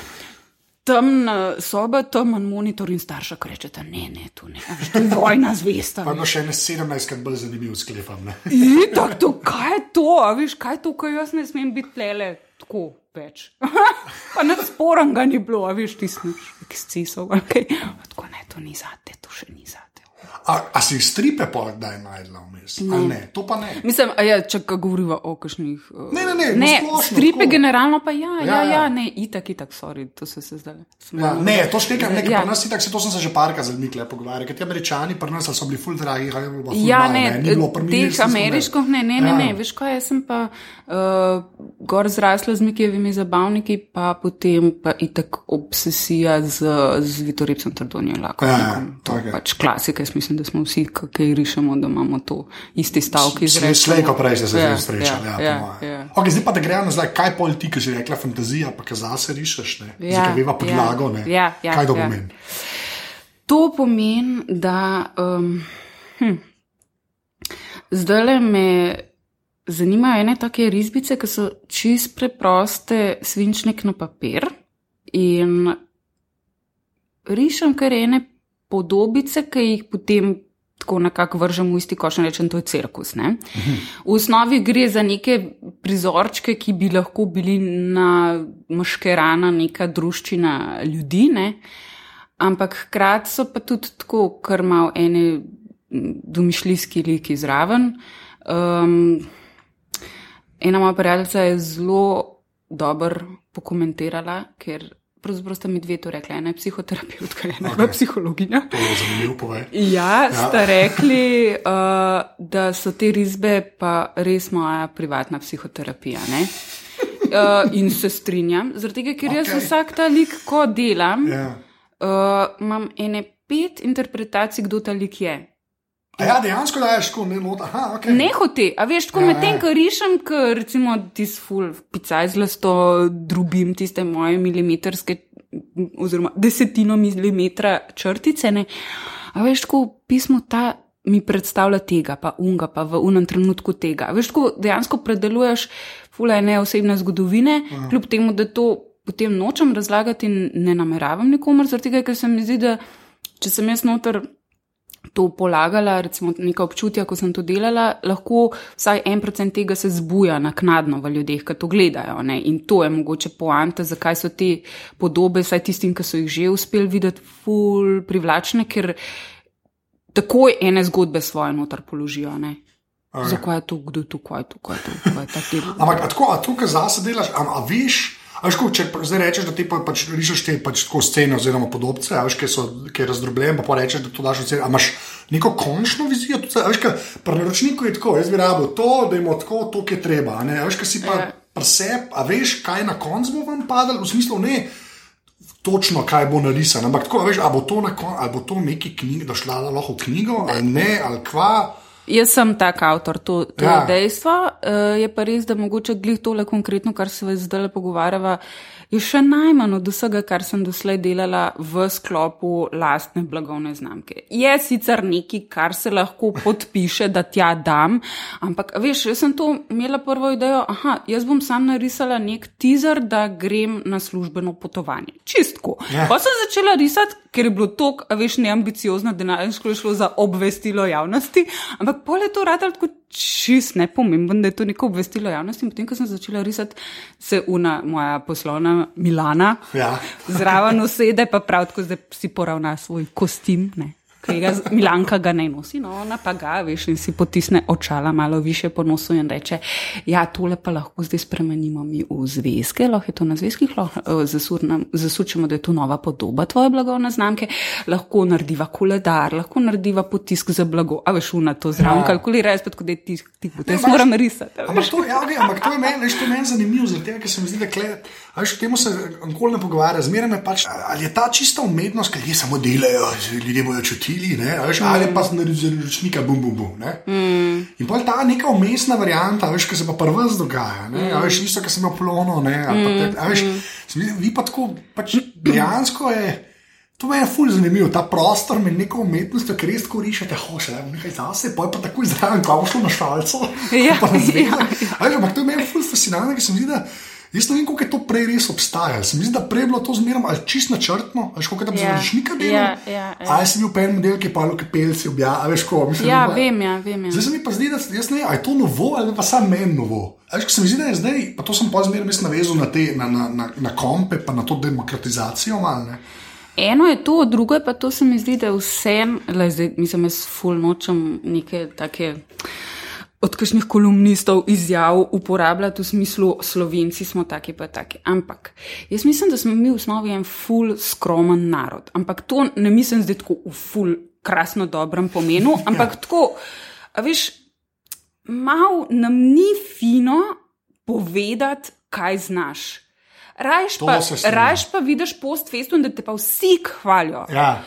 Speaker 3: Temna soba, temen monitor in starša, ki rečete, ne, ne, tu ne, veš, to je vojna zvesta.
Speaker 2: Pa no še ne 17, kar bolj zanimiv sklepam.
Speaker 3: Itak, to, kaj je to, a veš, kaj je to, kaj jaz ne smem biti plele tako več. <laughs> pa na sporen ga ni bilo, a veš, ti sniš, ekscesov, okay. tako ne, to ni zate, to še ni zate.
Speaker 2: A, a si stripe pa kdaj najdla vmes? Ne. ne, to pa ne.
Speaker 3: Mislim, a ja, če ga govoriva o kakšnih. uh,
Speaker 2: Ne, ne, ne,
Speaker 3: ne
Speaker 2: splošno,
Speaker 3: stripe
Speaker 2: tako.
Speaker 3: generalno pa ja, ja,
Speaker 2: Ja,
Speaker 3: ja,
Speaker 2: ja.
Speaker 3: ja ne, itak, itak, sorry, to se se zdaj.
Speaker 2: Ja, ne, to štekam nekaj,
Speaker 3: Ja.
Speaker 2: ja. nas itak, se to sem se že parka z ljudmi pogovarjal, ker ti američani pri nas so bili full dragi, ali je bilo
Speaker 3: Ja,
Speaker 2: malo,
Speaker 3: ne,
Speaker 2: pri meni,
Speaker 3: teh ameriških, ne, ne, ne,
Speaker 2: Ja.
Speaker 3: ne, veš kaj, jaz sem pa uh, gor zrasla z Mikijevimi zabavniki, pa potem pa itak obsesija z, z Vitoripcem Trdonjem Lakovnikom.
Speaker 2: Ja, je.
Speaker 3: je pač klasika, jaz mislim, da smo vsi, ki rišemo, da imamo to isti stavek izrečen.
Speaker 2: Slej, ko prej ste se zdaj srečali. Ja,
Speaker 3: ja,
Speaker 2: ja,
Speaker 3: ja, ja.
Speaker 2: Okay, zdaj pa da gremo nazaj, kaj pol ti, ki si rekla fantazija, pa kaj zase rišeš, ne?
Speaker 3: Ja,
Speaker 2: Zdaj, veva podlago, ne?
Speaker 3: ja, ja,
Speaker 2: kaj to
Speaker 3: ja.
Speaker 2: pomeni?
Speaker 3: To pomeni, da um, hm, zdaj le me zanimajo ene take risbice, ki so čist preproste, svinčnik na papir in rišem kar ene podobice, ki jih potem. Tako nekako vržem v isti koš in rečem, to je cirkus. Ne? V osnovi gre za neke prizorčke, ki bi lahko bili na maškerana, neka druščina ljudi, ne? ampak hkrati so pa tudi tako, kar malo ene domišljijski liki zraven. Um, ena moja prijateljica je zelo dobro pokomentirala, ker pravzaprav sta mi dve to rekla, ena je psihoterapeutka, ena je okay. psihologinja.
Speaker 2: To je zanimivo, povej.
Speaker 3: Ja, sta rekli, uh, da so te risbe pa res moja privatna psihoterapija. Ne? Uh, in se strinjam, zaradi tega, ker jaz
Speaker 2: Okej.
Speaker 3: vsak ta lik, ko delam,
Speaker 2: Ja.
Speaker 3: uh, imam ene pet interpretacij, kdo ta lik je.
Speaker 2: A ja, dejansko daješ tako, ne mota. Aha, ok.
Speaker 3: Ne hote, a veš, tako
Speaker 2: Ja,
Speaker 3: medtem,
Speaker 2: ja.
Speaker 3: ko rišem, ker recimo tis ful picaj zlasto drobim tiste moje milimetrske oziroma desetino milimetra črtice, ne. A veš, tako pismo ta mi predstavlja tega, pa unga, pa v unem trenutku tega. A veš, tako dejansko predeluješ fule ne osebne zgodovine,
Speaker 2: Ja.
Speaker 3: kljub temu, da to potem nočem razlagati in ne nameravam nikomer, zaradi tega, ker se mi zdi, da če sem jaz noter to polagala, recimo neka občutja, ko sem to delala, lahko vsaj en procent tega se zbuja naknadno v ljudeh, ki to gledajo. Ne? In to je mogoče poanta, zakaj so te podobe, vsaj tistim, ki so jih že uspeli videti, ful privlačne, ker takoj ene zgodbe svoje noter položijo. Ne?
Speaker 2: Ok.
Speaker 3: Zakaj je to, kdo je to, kaj je to, kaj je to, kaj je ta tip.
Speaker 2: Ampak tako, a tukaj zase delaš, a, a veš, a veš, ko, če zdaj rečeš, da ti pa, pač rišeš te pač tako scene oziroma podobce, veš, ki so ki je razdrobljen, pa, pa rečeš, da to daš v a imaš neko končno vizijo, tudi, veš, kaj, pri naročniku je tako, jaz bi rabil to, da jim tako, to, ki je treba, ne, veš, kaj si pa
Speaker 3: Ja.
Speaker 2: presep, a veš, kaj na koncu bo vam padalo, v smislu ne. Točno, kaj bo narisano. Ampak tako, veš, ali bo to, kon, ali bo to neki knjig, da šla lahko v knjigo, ali ne, ali kva.
Speaker 3: Jaz sem tak avtor, to, to
Speaker 2: Ja.
Speaker 3: je dejstvo. Uh, je pa res, da mogoče glih tole konkretno, kar se zdaj pogovarjava, je še najmanj od vsega, kar sem doslej delala v sklopu lastne blagovne znamke. Je sicer nekaj, kar se lahko podpiše, da tja dam, ampak veš, jaz sem to imela prvo idejo, aha, jaz bom sam narisala nek teaser, da grem na službeno potovanje. Čistko.
Speaker 2: Ja.
Speaker 3: Pa sem začela risati, ker je bilo to, veš, neambiciozno, dejansko je šlo za obvestilo javnosti, ampak pol je to radil tako čist nepomemben, da je to neko obvestilo javnosti. In potem, ko sem začela risati, se una moja poslovna Milana
Speaker 2: Ja.
Speaker 3: zraven usede, pa prav tako zdaj si poravna svoj kostim. Ne. Ki ga Milanka ga ne nosi, no ona pa ga, veš, in si potisne očala malo više po nosu in reče: Ja, tole pa lahko zdaj spremenimo mi v zvezke, lahko je to na zvezkih, lahko eh, zasurnem- zasučemo, da je to nova podoba tvoje blagovne znamke, lahko narediva koledar, lahko narediva potisk za blago, a veš, una to zraven
Speaker 2: Ja.
Speaker 3: kalkulira, jaz pa tako, da ti, ti, ti,
Speaker 2: Ne,
Speaker 3: moram risati.
Speaker 2: Ampak to, ja, okay, ampak to je meni, veš, to meni zanimivo, zaradi tega, ker se mi zdi, da kle, a veš, o tem se nikoli ne pogovarja. Zmeraj me pač, ali je ta čista umetnost, ki ljudje samo delajo, ljudje bodo čutili, ne, a veš, ali pa z ročnika, bum, bum, bum. Ne? Mm. In pa ta neka umestna varianta, a veš, ki se pa prvi dogaja, ne, a veš, isto, ki sem imel plono, ne, ali pa te, a veš, zdi, vi pa tako, pač dejansko je. To me je ful zanimivo, ta prostor med neko umetnostjo, ki res koriščete, hoče le nekaj zase, pa je pa tako izraven, kako šlo na šalco.
Speaker 3: Ja,
Speaker 2: pa na zvezde. <laughs>
Speaker 3: ja, ja.
Speaker 2: Ampak to je meni ful fascinantno, ker se mi zdi, da. Jaz ne vem, kako je to prej res obstajalo. Se mi zdi, da prej je bilo to zmerno ali čist načrtno, ali kako je tam
Speaker 3: Ja,
Speaker 2: zelo rečnika delo. Ali si bil pa en model, ki je pa luke pelci objavil, veš, ko mislim.
Speaker 3: Ja,
Speaker 2: da-
Speaker 3: vem, ja, vem. Ja.
Speaker 2: Zdaj se mi pa zdi, da jaz ne vem, ali je to novo ali pa samo meni novo. A Veš, ko se mi zdi, da je zdaj, pa to sem pa zmerno res navezal na, te, na, na, na, na kompe, pa na to demokratizacijo. Mal, ne.
Speaker 3: Eno je to, drugo je pa to, se mi zdi, da vse, le zdaj, mislim, jaz ful nočem neke take. Od kakšnih kolumnistov izjav uporabljati v smislu, slovenci smo taki pa taki. Ampak jaz mislim, da smo mi v osnovi en ful skromen narod. Ampak to ne mislim zdaj tako v ful krasno dobrem pomenu, <laughs> ampak ja. tako, a veš, mal nam ni fino povedati, kaj znaš. Rajš
Speaker 2: To
Speaker 3: pa, rajš pa vidiš post festum, da te pa vsi hvalijo.
Speaker 2: Ja.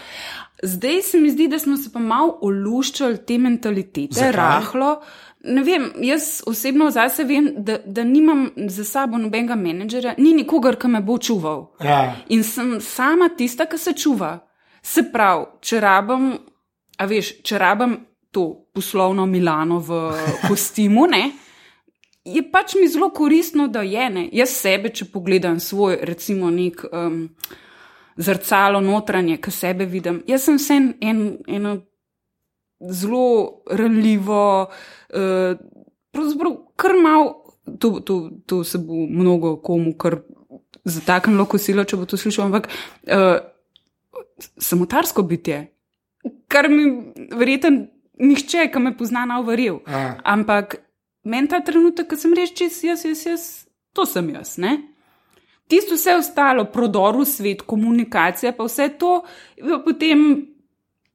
Speaker 3: Zdaj se mi zdi, da smo se pa malo oluščali te mentalitete,
Speaker 2: Zakaj?
Speaker 3: rahlo. Ne vem, jaz osebno zase vem, da, da nimam za sabo nobenega menedžera, ni nikogar, ki me bo čuval.
Speaker 2: Ja.
Speaker 3: In sem sama tista, ki se čuva. Se pravi, če rabim, a veš, če rabim to poslovno Milano v <laughs> kostimu, ne, je pač mi zelo koristno, da je ne. Jaz sebe, če pogledam svoj, recimo, nek um, zrcalo notranje, ki sebe vidim, jaz sem vse en, eno zelo ranljivo, uh, pravzaprav kar mal, to, to, to se bo mnogo komu kar zataknilo kosilo, če bo to slišal, ampak uh, samotarsko bitje, kar mi verjeten nihče, ki me pozna, nav verjel.
Speaker 2: Ja.
Speaker 3: Ampak meni ta trenutek, ko sem res čez jaz, jaz, jaz, to sem jaz. Ne? Tisto vse ostalo, prodor v svet, komunikacija, pa vse to potem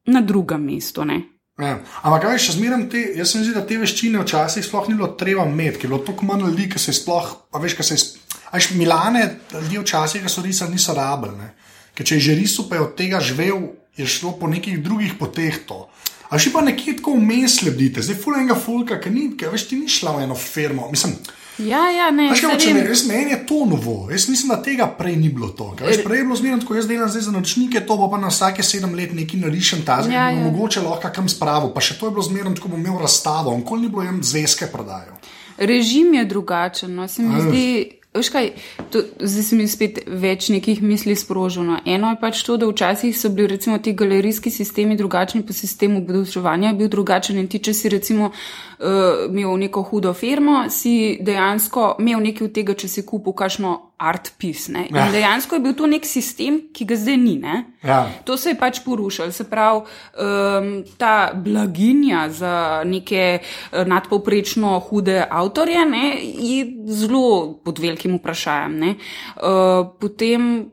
Speaker 3: na drugem mestu. Ne?
Speaker 2: Ja. Ampak kaj še zmeraj te, jaz se mi zdi, da te veščine včasih sploh ni bilo treba imeti, ker je bilo tako manj ljudi, ki se sploh, a veš, kaj se je, sp- a veš, Milane, ljudje včasih, ki so risali, niso rabili. ne. Ker če je že risal, pa je od tega živel, je šlo po nekih drugih poteh to. A še pa nekje tako vmes lebdite, zdaj fula enega fulka, ki ni, ker veš, ti ni šla v eno firmo. Mislim,
Speaker 3: Ja, ja, ne,
Speaker 2: Veš, kaj reči? Res meni je to novo. Jaz mislim, da tega prej ni bilo to. Veš, prej je bilo zmerno, ko jaz delam zdaj za naročnike, to pa na vsake sedem let neki narišen ta zgled,
Speaker 3: Ja,
Speaker 2: ja, mogoče lahko kam spravo. Pa še to je bilo zmerno, ko bom imel razstavo, nikoli ni bilo jim zvezke prodajo.
Speaker 3: Režim je drugačen. No. Se mi
Speaker 2: Uf.
Speaker 3: zdi, veš kaj, to, zdaj se mi spet več nekih misli sprožilo. Eno je pač to, da včasih so bili recimo ti galerijski sistemi drugačni, pa sistem obdrževanja je bil drugačen. In ti, če si recimo uh, imel neko hudo firmo, si dejansko imel nekaj od tega, če si kupil kakšno art piece. Ne?
Speaker 2: Ja.
Speaker 3: In dejansko je bil to nek sistem, ki ga zdaj ni. Ne?
Speaker 2: Ja.
Speaker 3: To se je pač porušilo. Se pravi, um, ta blaginja za neke eh, nadpovprečno hude avtorje ne, je zelo pod velikim vprašanjem. ne. Uh, potem,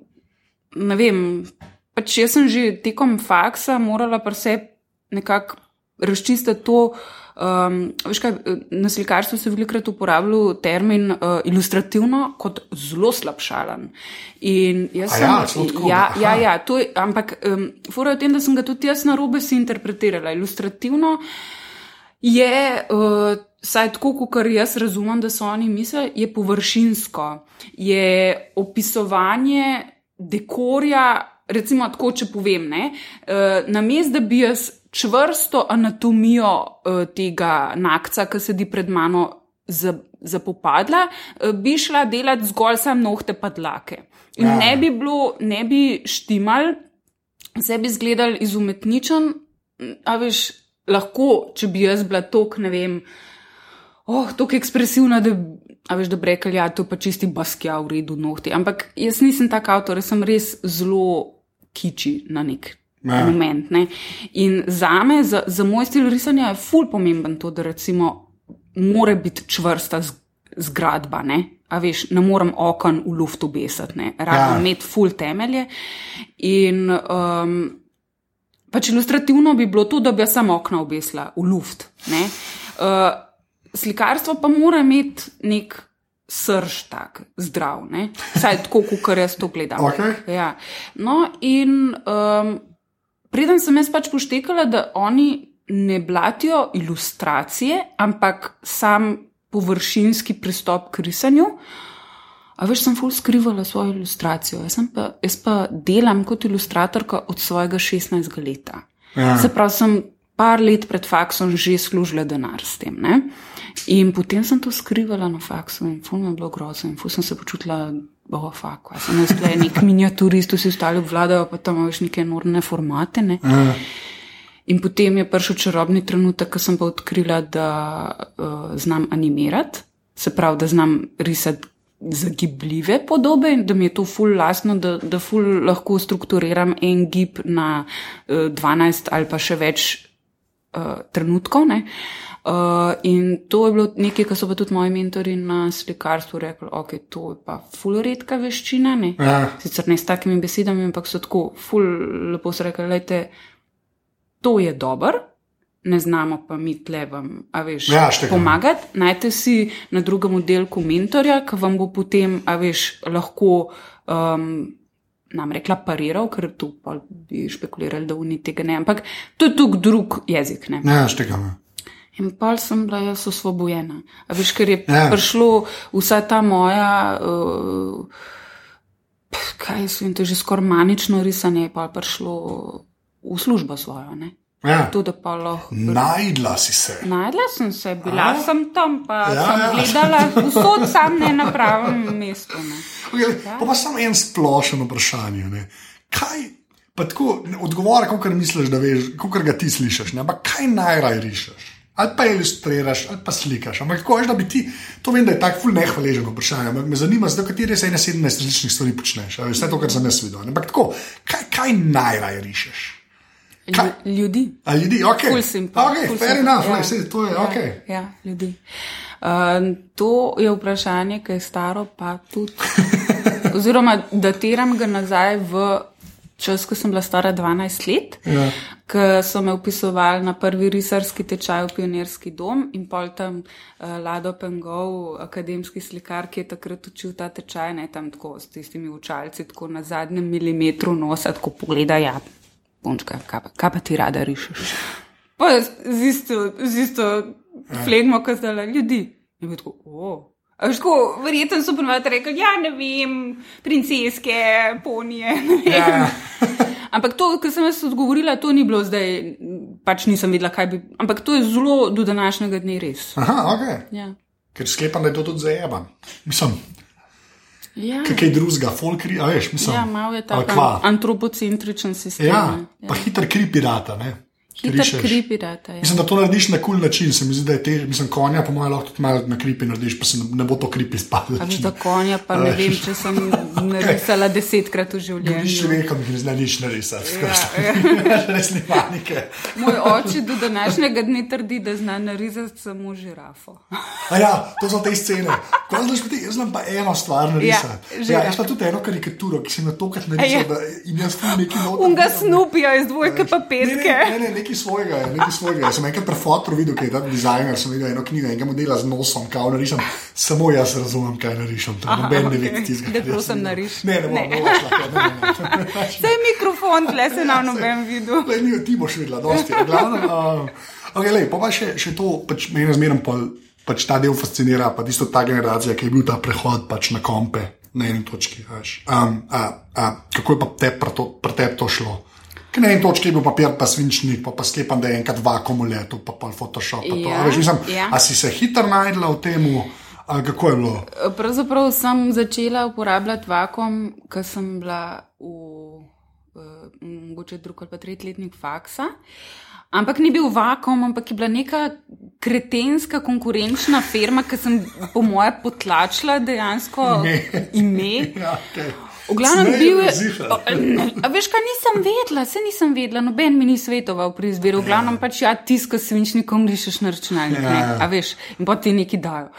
Speaker 3: ne vem, pač jaz sem že tekom faksa morala pa se nekako razčistiti to. Um, veš kaj, na slikarstvu se velikokrat uporablja termin uh, ilustrativno kot zelo slabšalen. In jaz
Speaker 2: A
Speaker 3: sem,
Speaker 2: ja, celo tako,
Speaker 3: ja,
Speaker 2: aha.
Speaker 3: ja, ja, to je, ampak um, fora je v tem, da sem ga tudi jaz na robe si interpretirala. Ilustrativno je, uh, saj tako, kot jaz razumem, da so oni misli, je površinsko, je opisovanje dekorja, recimo tako, če povem, ne, uh, na mest, da bi jaz čvrsto anatomijo uh, tega nakca, ki sedi pred mano. za- Zapopadla, eh, bi šla delati zgolj sam nohte pa dlake. In
Speaker 2: Ja.
Speaker 3: ne bi bilo, ne bi štimal, vse bi izgledal izumetničen, a veš, lahko, če bi jaz bila tok, ne vem, oh, tako ekspresivna, da, a veš, da bi rekli, ja, to pa čisti baskja v redu nohti. Ampak jaz nisem tak avtor, jaz sem res zelo kiči na nek.
Speaker 2: Ja.
Speaker 3: Moment, ne. In za me, za, za moj stil risanja je ful pomemben to, da recimo mora biti čvrsta zgradba. Ne? A veš, ne morem okon v luft obesati, ne. rabim
Speaker 2: Ja.
Speaker 3: imeti ful temelje. In um, pač ilustrativno bi bilo to, da bi jaz samo okna obesila v luft. ne. Uh, slikarstvo pa mora imeti nek srž tak, zdrav, ne? vsaj tako, kot jaz to gledam.
Speaker 2: Okej.
Speaker 3: Ja. No, in um, preden sem jaz pač poštekala, da oni ne blatijo ilustracije, ampak sam površinski pristop k risanju. A veš, sem ful skrivala svojo ilustracijo. Jaz, sem pa, jaz pa delam kot ilustratorka od svojega 16. leta.
Speaker 2: Ja.
Speaker 3: Se pravi, sem par let pred faksom že služila denar s tem. Ne? In potem sem to skrivala na faksu in ful mi je bilo grozno in ful sem se počutila. Oh, fuck, a sem jaz tle nek miniaturist, vsi ostali obvladajo, pa tam imaš neke enormne formate. Ne?
Speaker 2: Ja.
Speaker 3: In potem je prišel čarobni trenutek, ko sem pa odkrila, da uh, znam animirati, se pravi, da znam risati zagibljive podobe in da mi je to ful lasno, da, da ful lahko strukturiram en gib na uh, 12 ali pa še več uh, trenutkov. Ne? Uh, in to je bilo nekaj, kar so pa tudi moji mentori na slikarstvu rekli, ok, to je pa ful redka veščina. Ne?
Speaker 2: Ja.
Speaker 3: Sicer ne s takimi besedami, ampak so tako ful lepo so rekli, lejte, to je dober, ne znamo pa mi tle vam, a veš,
Speaker 2: Ja,
Speaker 3: pomagati. Najte si na drugem oddelku mentorja, ki vam bo potem, a veš, lahko. Um, Nam rekla pariral, ker tu pa bi špekulirali, da oni tega ne, ampak to je tukaj drug jezik. Ne?
Speaker 2: Ja, štekam.
Speaker 3: In pa sem bila jaz osvobojena. A veš, ker je
Speaker 2: Ja.
Speaker 3: ja. prišlo vsa ta moja, uh, kaj so in to že skoraj manično risanje, je pa prišlo v službo svojo. Ne?
Speaker 2: Ja.
Speaker 3: To, da pa lahko.
Speaker 2: Najdla si se.
Speaker 3: Najdla sem se, bila
Speaker 2: A?
Speaker 3: sem tam, pa
Speaker 2: Ja,
Speaker 3: ja, sem
Speaker 2: ja.
Speaker 3: ja. gledala vsod sam ne na pravem mestu. Ne.
Speaker 2: Okay, pa, pa samo en splošen vprašanje. Ne. Kaj, pa tako, odgovor, kot misliš, da veš, kot ga ti slišiš, ne, ampak kaj najraj rišeš? Ali pa ilustriraš, ali pa slikaš. Ampak tako veš, da bi ti, to vem, da je tako ful nehvaležen vprašanje, ampak me zanima, zdaj, katere se ene 17 različnih stvari počneš. a veš, Vse to, kar sem jaz videl. Ampak tako, kaj, kaj najraj rišeš? Kaj?
Speaker 3: Lju- Ljudi.
Speaker 2: A ljudi, ok.
Speaker 3: Ful simple,
Speaker 2: Ok,
Speaker 3: ful
Speaker 2: fair
Speaker 3: simple,
Speaker 2: enough,
Speaker 3: ja.
Speaker 2: sej, to je
Speaker 3: Ja,
Speaker 2: ok.
Speaker 3: Ja, ljudi. Uh, to je vprašanje, ki je staro, pa tudi. <laughs> Oziroma, datiram ga nazaj v čas, ko sem bila stara 12 let,
Speaker 2: Ja.
Speaker 3: ko so me upisovali na prvi risarski tečaj v Pionirski dom in pol tam uh, Lado Pengov, akademski slikar, ki je takrat učil ta tečaj, ne tam tako s tistimi učalci, tako na zadnjem milimetru nosa, tako pogleda, ja, punčka, kaj pa, kaj pa ti rada rišeš. Pa z isto, z isto flegmo, kot zdaj ljudi. In bi tako, o. Veš, tako, verjetno so ponovadi rekli, ja, ne vem, princeske, ponije. vem."
Speaker 2: Ja. <laughs>
Speaker 3: Ampak to, kar sem jaz odgovorila, to ni bilo zdaj, pač nisem vedela, kaj bi. Ampak to je zelo do današnjega dne res.
Speaker 2: Aha, ok.
Speaker 3: Ja.
Speaker 2: Ker sklepam, da je to tudi zajeban. Mislim,
Speaker 3: Ja,
Speaker 2: kaj drugega, folkri, a veš, mislim.
Speaker 3: ja malo je ta
Speaker 2: kva.
Speaker 3: antropocentričen sistem.
Speaker 2: Ja,
Speaker 3: ne.
Speaker 2: pa hiter kri pirata, ne?
Speaker 3: Hiter
Speaker 2: Rišeš.
Speaker 3: kri pirata. Ja.
Speaker 2: Mislim, da to narediš na kul način, se mi zdi, da je težje. Mislim, konja, po mojem, lahko tudi malo na kripi narediš, pa se ne, ne bo to kripi spadlo.
Speaker 3: A veš, da konja, pa ne <laughs> vem, če sem narisala desetkrat v življenju.
Speaker 2: človekom, ki ne zna nič narisati,
Speaker 3: Ja,
Speaker 2: skratka, <laughs> res ne panike.
Speaker 3: Moj oče do današnjega dne trdi, da zna narisati samo žirafo. <laughs>
Speaker 2: A ja, to so te scene. Ko znaš biti, jaz znam pa eno stvar narisati.
Speaker 3: Ja,
Speaker 2: Ja, ja,
Speaker 3: ja.
Speaker 2: jaz pa tudi eno karikaturo, ki sem jo tokrat
Speaker 3: Ja.
Speaker 2: narisal, da in jaz tudi neki noter.
Speaker 3: Unga snupija iz dvojke pa
Speaker 2: Ne,
Speaker 3: petke.
Speaker 2: ne, ne, ne, nekaj svojega, je, nekaj svojega. Jaz sem enkrat pri fotru videl, kaj je ta dizajner, sem videl eno knjigo enega modela z nosom, kao narišem. Samo jaz razumem, kaj narišem. To noben ne ve,
Speaker 3: okej.
Speaker 2: tistega.
Speaker 3: Da
Speaker 2: kar jaz
Speaker 3: prosim, nariši.
Speaker 2: Ne, ne, bom,
Speaker 3: Ne.
Speaker 2: bom. <laughs>
Speaker 3: Saj je mikrofon, tle se na noben videl.
Speaker 2: Le, ni, ti boš videla, dosti. v Glavnem, uh, okay, lej, pa, pa še, še to, pač meni zmeraj pol, pač ta del fascinira, pa tisto ta generacija, ki je bil ta prehod pač na kompe na eni točki. Um, a, a, kako je pa te, pri tebi to šlo? Ker na eni točki je bil papir, pa svinčnik, pa, pa sklepam, da je enkrat vakuum letel, pa pa Photoshop. Pa.
Speaker 3: Ja,
Speaker 2: A veš, mislim,
Speaker 3: ja.
Speaker 2: A si se hitro najdla v tem, kako je bilo?
Speaker 3: Pravzaprav sem začela uporabljati vakum, ko sem bila v eh, mogoče drug ali pa tretjletnik faksa. Ampak ni bil vakum, ampak je bila neka kretenska konkurenčna firma, ki sem po moje potlačila dejansko
Speaker 2: Ime.
Speaker 3: ime. <laughs>
Speaker 2: Ja, okay.
Speaker 3: V glavnem bil je. A, a veš, kaj nisem vedela, se nisem vedela, noben mi ni svetoval pri izbiri. V glavnem pač ja, tiska s svinčnikom rišeš na računalnik.
Speaker 2: Ja.
Speaker 3: ne, A veš, in potem ti neki dajo.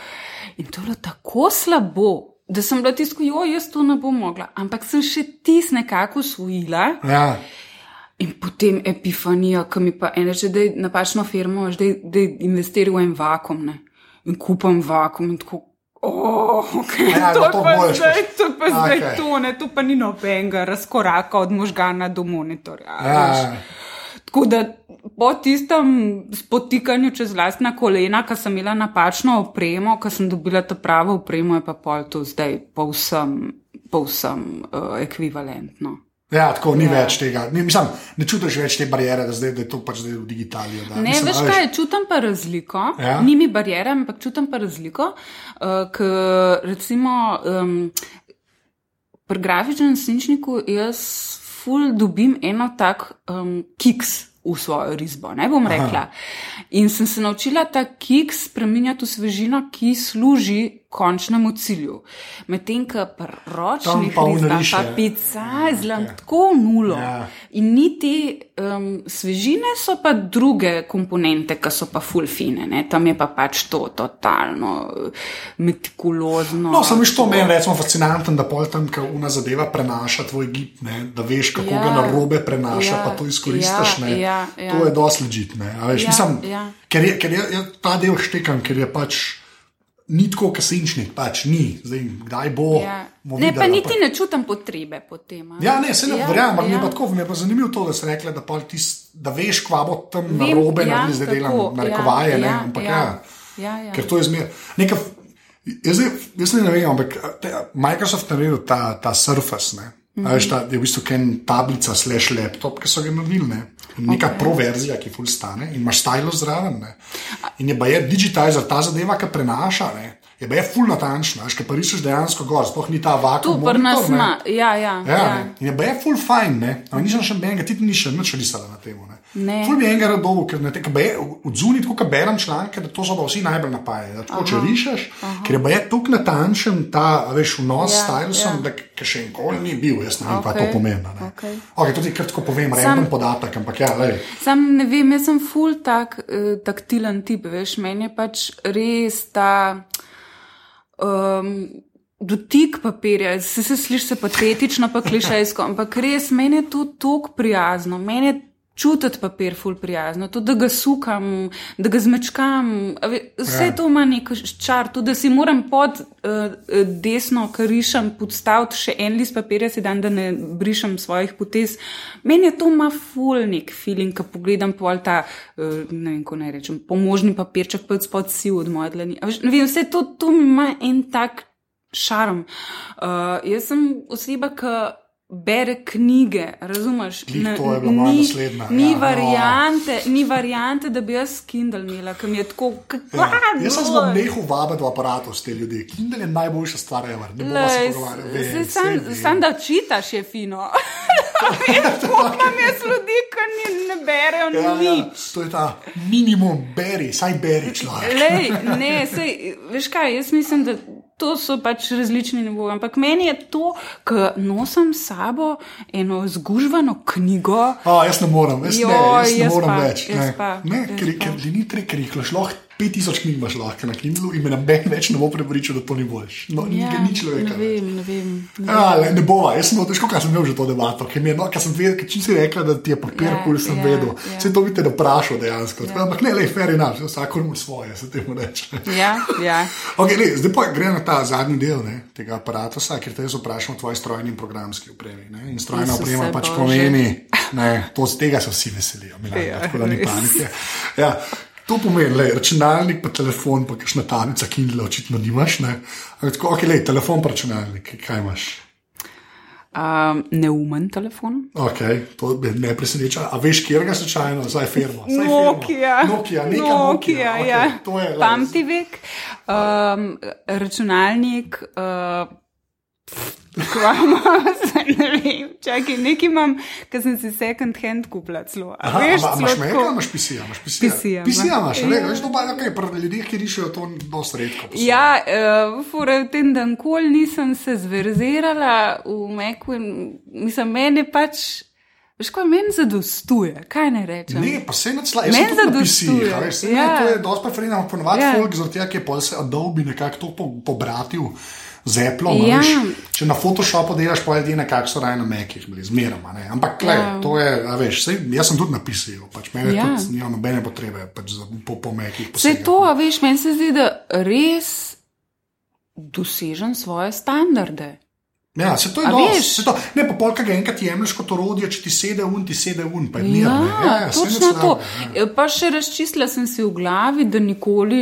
Speaker 3: In to je bilo tako slabo, da sem bila tisto, jo, jaz to ne bom mogla. Ampak sem še tis nekako usvojila.
Speaker 2: Ja.
Speaker 3: In potem epifanija, ki mi pa ene, že da je napačno firmo, da je investiral v en vakum, ne. In kupam vakum in tako. Oh, okay,
Speaker 2: Ja,
Speaker 3: to je
Speaker 2: to
Speaker 3: pa zdaj, to je pa zdaj
Speaker 2: Okej.
Speaker 3: to, ne, to pa ni nobenega razkoraka od možgana do monitorja.
Speaker 2: Ja.
Speaker 3: Tako da po tistem spotikanju čez lastna kolena, ko sem imela napačno opremo, ko sem dobila to pravo opremo, je pa pol to zdaj povsem, povsem uh, ekvivalentno.
Speaker 2: Ja, tako ni ja. več tega. Ne, mislim, ne čutiš več te barijere, da, zdaj, da je to pač zdaj v digitali. Da.
Speaker 3: Ne, mislim, veš kaj, veš... čutim pa razliko. Ja? Ni mi barijere, ampak čutim pa razliko. Uh, k, recimo, um, pri grafičnem sničniku jaz ful dobim eno tak um, kiks v svojo risbo, ne bom rekla. Aha. In sem se naučila ta kiks spremenjati v svežino, ki služi končnemu cilju. Medtem, ko pri ročnih risbah pa pica zlam okay. tako nulo. Ja. In niti um, svežine so pa druge komponente, ki so pa fulfine. Tam je pa pač to totalno uh, metikulozno.
Speaker 2: No, samo što meni recimo fascinantno, da pol tam, ko una zadeva prenaša tvoj gib, ne? da veš, kako yeah. ga ja. na robe prenaša, yeah. pa to izkoristiš. Yeah. Yeah. Yeah. To je dosti ležitne. Yeah. Yeah. Ker je, ker je, je ta del štekan, ker je pač ni tako kasenčnik, pač ni, zdaj kdaj bo. Ja.
Speaker 3: Ne, pa niti pa... ne čutim potrebe po tem.
Speaker 2: Ja, ne, se ne ja, verjamem, ampak ja. mi je pa tako, mi je pa zanimivo to, da si rekla, da, tis, da veš, kva bo tam Vem, na robe, ja, da zdaj delam ja, rekovaje. Ja, ne, ampak, ja. Ja. Ja, ja. Ker to je zmer. Neka, jaz, jaz ne vem, ampak Microsoft je naredil ta, ta Surface. Ne. Mm -hmm. Ta, je v bistvu tablica, slash laptop, ki so ga naredili neka okay. proverzija, ki ful stane in imaš stilo zraven. Ne. In je pa je digitalizer, ta zadeva, ki prenaša. Ne. Je pa je ful natančno, veš, ker risuješ dejansko gor, sploh ni ta vakuum.
Speaker 3: Tu pri nas ima, ja, ja.
Speaker 2: ja, ja. In je pa je ful fajn, ne. Ampak nisem še benga, ti ni še nič risala na tem. Ful bi enega rado, ker ne teka, odzuni tako, ker berem članke, da to so pa vsi najbolj napajajo. Tako, če rišeš, ker je tako natančen ta, veš, vnos s ja, stylusom, ja. da še enkoli ni bil, jaz ne vem, okay. kaj to pomeni. Okay. Okay, tudi kratko povem, rečem podatek, ampak ja, le.
Speaker 3: Sam ne vem, jaz sem ful tak, uh, taktilen tip, veš, meni je pač res ta. Um, Dotik papirja, se, se sliši se patetično, pa klišejsko, ampak res meni je to tako prijazno, meni je čutiti papir, ful prijazno, tudi da ga sukam, da ga zmečkam. Vse ja. to ima nek čar, tudi da si moram pod uh, desno, kar rišem, podstaviti še en list papirja, si dan, da ne brišem svojih potez. Meni je to ima ful nek feeling, ko pogledam pol ta, uh, ne vem, ko naj rečem, pomožni papirček, pa spod si od moje dlani. Vem, vse to, to ima en tak šarm. Uh, jaz sem oseba, ki bere knjige, razumeš?
Speaker 2: Ne, to je bilo malo naslednje.
Speaker 3: Ni, ja, variante, no. ni variante, da bi jaz Kindle imela, ki mi je tako. Ja.
Speaker 2: Jaz sem zelo nehal vabiti v aparatu s te ljudi. Kindle je najboljša stvar, ne bomo se pogovarjali.
Speaker 3: Sam da čitaš, je fino. <laughs> Imam jaz ljudi, ki ne berejo ja, ja. nič.
Speaker 2: Ja, to je ta minimum, beri, saj beri človek.
Speaker 3: Lej, ne, <laughs> sej, veš kaj, jaz mislim, da to so pač različni nivoji. Ampak meni je to, da nosim s sabo eno zgužvano knjigo.
Speaker 2: A, jaz ne morem, jaz, jo, ne, jaz ne morem pa, več. Ne, pa, ne, ker, ker, ker ni tri, ker jih lahko 5000 knjig imaš lahko na Kindlu in me na meni več ne bo prepričal, da to ni boljš. No, ja, ni človek.
Speaker 3: Ne vem, ne vem.
Speaker 2: Ne, ja, ne bova, jaz sem težko, kaj sem imel že to debato, ker mi je, no, ker sem vedel, ker si rekla, da ti je papir, ja, kul sem ja, vedel. Ja. Se to bi te vprašal dejansko. Ja. Ampak ne, le, fair enough, vsak ima svoje, se temu reče.
Speaker 3: Ja, ja. <laughs>
Speaker 2: okay, le, zdaj pa gre na ta zadnji del ne, tega aparata, ker te jaz vprašam o tvoji strojni in programski opremi. Ne, in strojna oprema pač pomeni, <laughs> ne, to z tega se vsi veselijo, Milan, ja, tako da ni panike. Ja. To pomeni, da računalnik, pa telefon, pa kakšna tanica, ki jih očitno nimaš. Tako, ok, lej, telefon, pa računalnik, kaj imaš?
Speaker 3: Um, neumen telefon.
Speaker 2: Okay, to me ne preseneča. A veš, kje ga slučajno, zdaj firma?
Speaker 3: Nokia.
Speaker 2: Nokia, Nokia, Nokia okay,
Speaker 3: ja. Pamtivek, um, računalnik. Uh, Kvama, ne vem, čakaj, nekaj imam, ker sem si second hand kupila celo.
Speaker 2: Aha, veš, a, imaš meka, imaš pisija, imaš pisija. Pisija, pisija imaš, ne, veš, to pa je nekaj, pri ljudeh, ki rišejo to dosti redko. Posebno.
Speaker 3: Ja, uh, fure, v tem dan kol nisem se zverzirala v meku in mislim, meni pač. Veš, kaj meni zadostuje, kaj ne rečem?
Speaker 2: Ne, pa se ne cla, jaz meni zadostuje. Pisiji, ja. ne, to je dosti preferirano, ponovadi ja. folk, zaradi tega, ki je pol se Adobe nekako to po, pobratil z Apple. Ja. Če na Photoshopu delaš, pa je edina, kak so raje na mekih, zmeroma. Ampak, klej, ja. to je, veš, sej, jaz sem tudi napisal, pač meni ja. tudi nima nobene potrebe pač za, po, po mekih.
Speaker 3: Vse to, a veš, meni se zdi, da res dosežem svoje standarde.
Speaker 2: Ja, se to je To, ne, pa polka ga enkrat jemliš kot orodje, če ti sede un, ti sede un, pa je mir.
Speaker 3: Ja,
Speaker 2: ne. ja, ja, saj nič
Speaker 3: točno to.
Speaker 2: slabega, ja.
Speaker 3: Pa še razčistila sem si v glavi, da nikoli,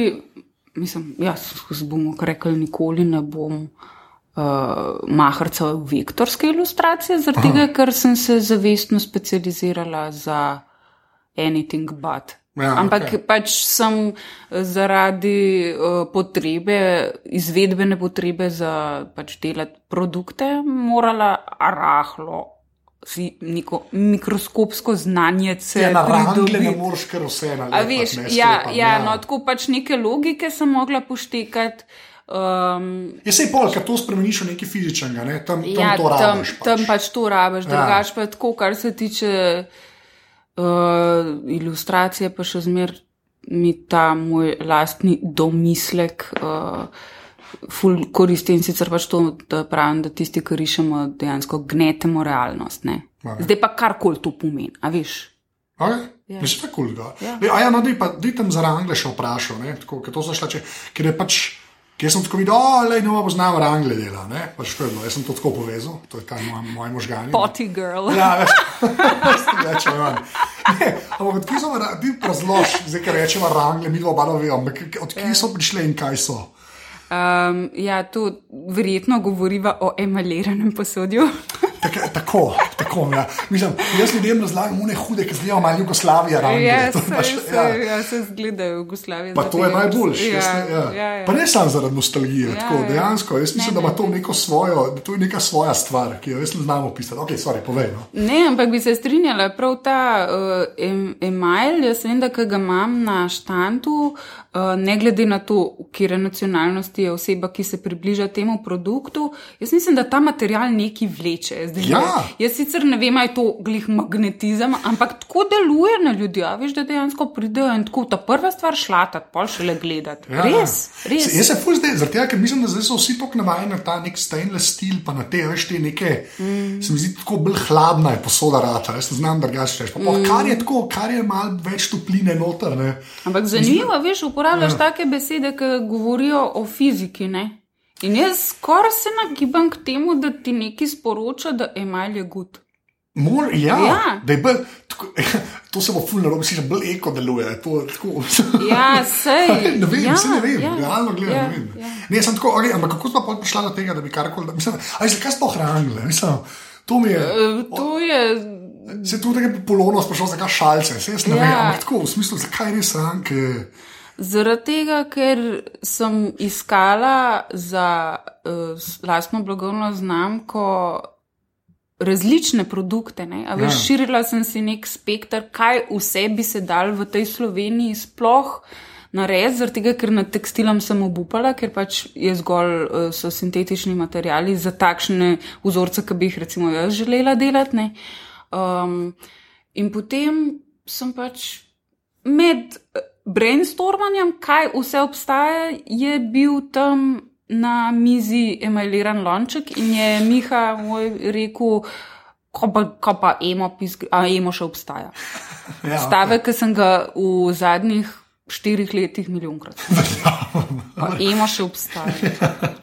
Speaker 3: mislim, jaz bomo rekli, nikoli ne bom uh, mahrca v vektorske ilustracije, zaradi tega, ker sem se zavestno specializirala za anything but.
Speaker 2: Ja,
Speaker 3: Ampak okay. pač sem zaradi uh, potrebe, izvedbene potrebe za pač delati produkte, morala rahlo si neko mikroskopsko znanje se
Speaker 2: Ja, na rangle ne moreš kar vse narediti.
Speaker 3: veš, ja, ja, no, tako pač neke logike sem mogla poštekati. Um,
Speaker 2: Je sej pol, ker to spremeniš v nekaj fizičnega, ne? tam, tam
Speaker 3: ja,
Speaker 2: to
Speaker 3: tam,
Speaker 2: rabiš.
Speaker 3: tam pač to rabiš,
Speaker 2: Ja.
Speaker 3: drugače pa tako, kar se tiče uh, ilustracije, pa še zmer mi ta moj lastni domislek. Uh, Ful koristim sicer pač to, da pravim, da tisti, ki rišemo, dejansko gnetemo realnost. Ne?
Speaker 2: Ja.
Speaker 3: Zdaj pa karkoli to pomeni, a veš?
Speaker 2: Okay?
Speaker 3: Ja.
Speaker 2: Ja. Mislim, da je kul. Ja.
Speaker 3: Ja.
Speaker 2: Ja, ja, no, dej pa dej tam za rangle še vprašal, ne, tako, ker to so šla, če, ker je pač, ker sem tako videl, o, le, no, poznam rangle dela, ne, pač to je bilo, jaz sem to tako povezal, to je kaj moj, moj možgani. ne.
Speaker 3: Potty girl.
Speaker 2: Ja, veš, več ali manj. Ne, ampak odkje so, ti razlož, zdaj, ker rečemo rangle, mi dva oba vemo, odkje
Speaker 3: Ja.
Speaker 2: so prišle in kaj so.
Speaker 3: Um, ja, tu verjetno govoriva o emaliranem posodju. <laughs>
Speaker 2: Tak, tako, tako. Ja. Mislim, jaz ljudem razlagam, une hude, ki zdijo malo Jugoslavija, rangle.
Speaker 3: Ja, se,
Speaker 2: pač, ja.
Speaker 3: ja, se zgleda v Jugoslaviji.
Speaker 2: Pa to je najboljše.
Speaker 3: Ja, ja,
Speaker 2: Ja,
Speaker 3: ja.
Speaker 2: Pa ne samo zaradi nostalgije,
Speaker 3: Ja,
Speaker 2: tako
Speaker 3: ja.
Speaker 2: dejansko. Jaz mislim,
Speaker 3: Ne,
Speaker 2: da ima to neko svojo, da to je neka svoja stvar, ki jo jaz ne znam opisati. Ok, sorry, povej. No.
Speaker 3: Ne, ampak bi se strinjala, prav ta uh, em, email, jaz vem, da ga imam na štantu, uh, ne glede na to, kje nacionalnosti je oseba, ki se približa temu produktu, jaz mislim, da ta material neki vleče. Zdaj,
Speaker 2: Ja.
Speaker 3: Jaz sicer ne vem, ali je to glih magnetizem, ampak tako deluje na ljudi, a veš, da dejansko pridejo in tako ta prva stvar šlatati, pol šele gledati.
Speaker 2: Ja,
Speaker 3: res,
Speaker 2: ja.
Speaker 3: res.
Speaker 2: Se- Jaz se fuz zdaj, zaradi tega, ker mislim, da zdaj so vsi tako navajeni na ta nek stainless steel, pa na te, veš, te neke, mm. se mi zdi tako bolj hladna je posoda rata, jaz ne znam drugače reči. Pa, mm. Kar je tako, kar je malo več topline noter, ne.
Speaker 3: Ampak zanimivo, veš, uporabljaš ja. take besede, ki govorijo o fiziki. Ne? In jaz skoraj se nagibam k temu, da ti nekaj sporoča, da emalj je gud.
Speaker 2: Mor, ja,
Speaker 3: Ja.
Speaker 2: da je bolj, tako, <laughs> to se bo fulno robi, si že bolj eko deluje. To, tako, <laughs>
Speaker 3: Ja, sej.
Speaker 2: ne vem,
Speaker 3: ja,
Speaker 2: se ne vem,
Speaker 3: ja,
Speaker 2: realno gledam.
Speaker 3: ja,
Speaker 2: ne vem.
Speaker 3: ja.
Speaker 2: Ne, sem tako, okay, ampak kako smo pa prišla do tega, da bi karkoli, mislim, aj zakaj smo hranili, mislim, to mi je.
Speaker 3: E, To je.
Speaker 2: Se tudi nekaj polono sprašal, zakaj šalce, se jaz ne
Speaker 3: Ja.
Speaker 2: vem, ampak tako v smislu, zakaj res ranke.
Speaker 3: Zaradi tega, ker sem iskala za uh, lastno blagovno znamko različne produkte. Ne? A Veš,
Speaker 2: Ja.
Speaker 3: Širila sem si nek spektr, kaj vse bi se dal v tej Sloveniji sploh. Narediti, zaradi tega, ker nad tekstilom sem obupala, ker pač je zgolj uh, so sintetični materiali za takšne vzorce, ki bi jih recimo jaz želela delati. ne. Um, in potem sem pač med eh, brainstormanjem, kaj vse obstaja, je bil tam na mizi emailiran lonček in je Miha moj rekel, ko pa, ko pa emo, pisk, a emo še obstaja.
Speaker 2: Ja,
Speaker 3: Stavek, ki sem ga v zadnjih štirih letih milijonkrat. <laughs> Emo še obstaja.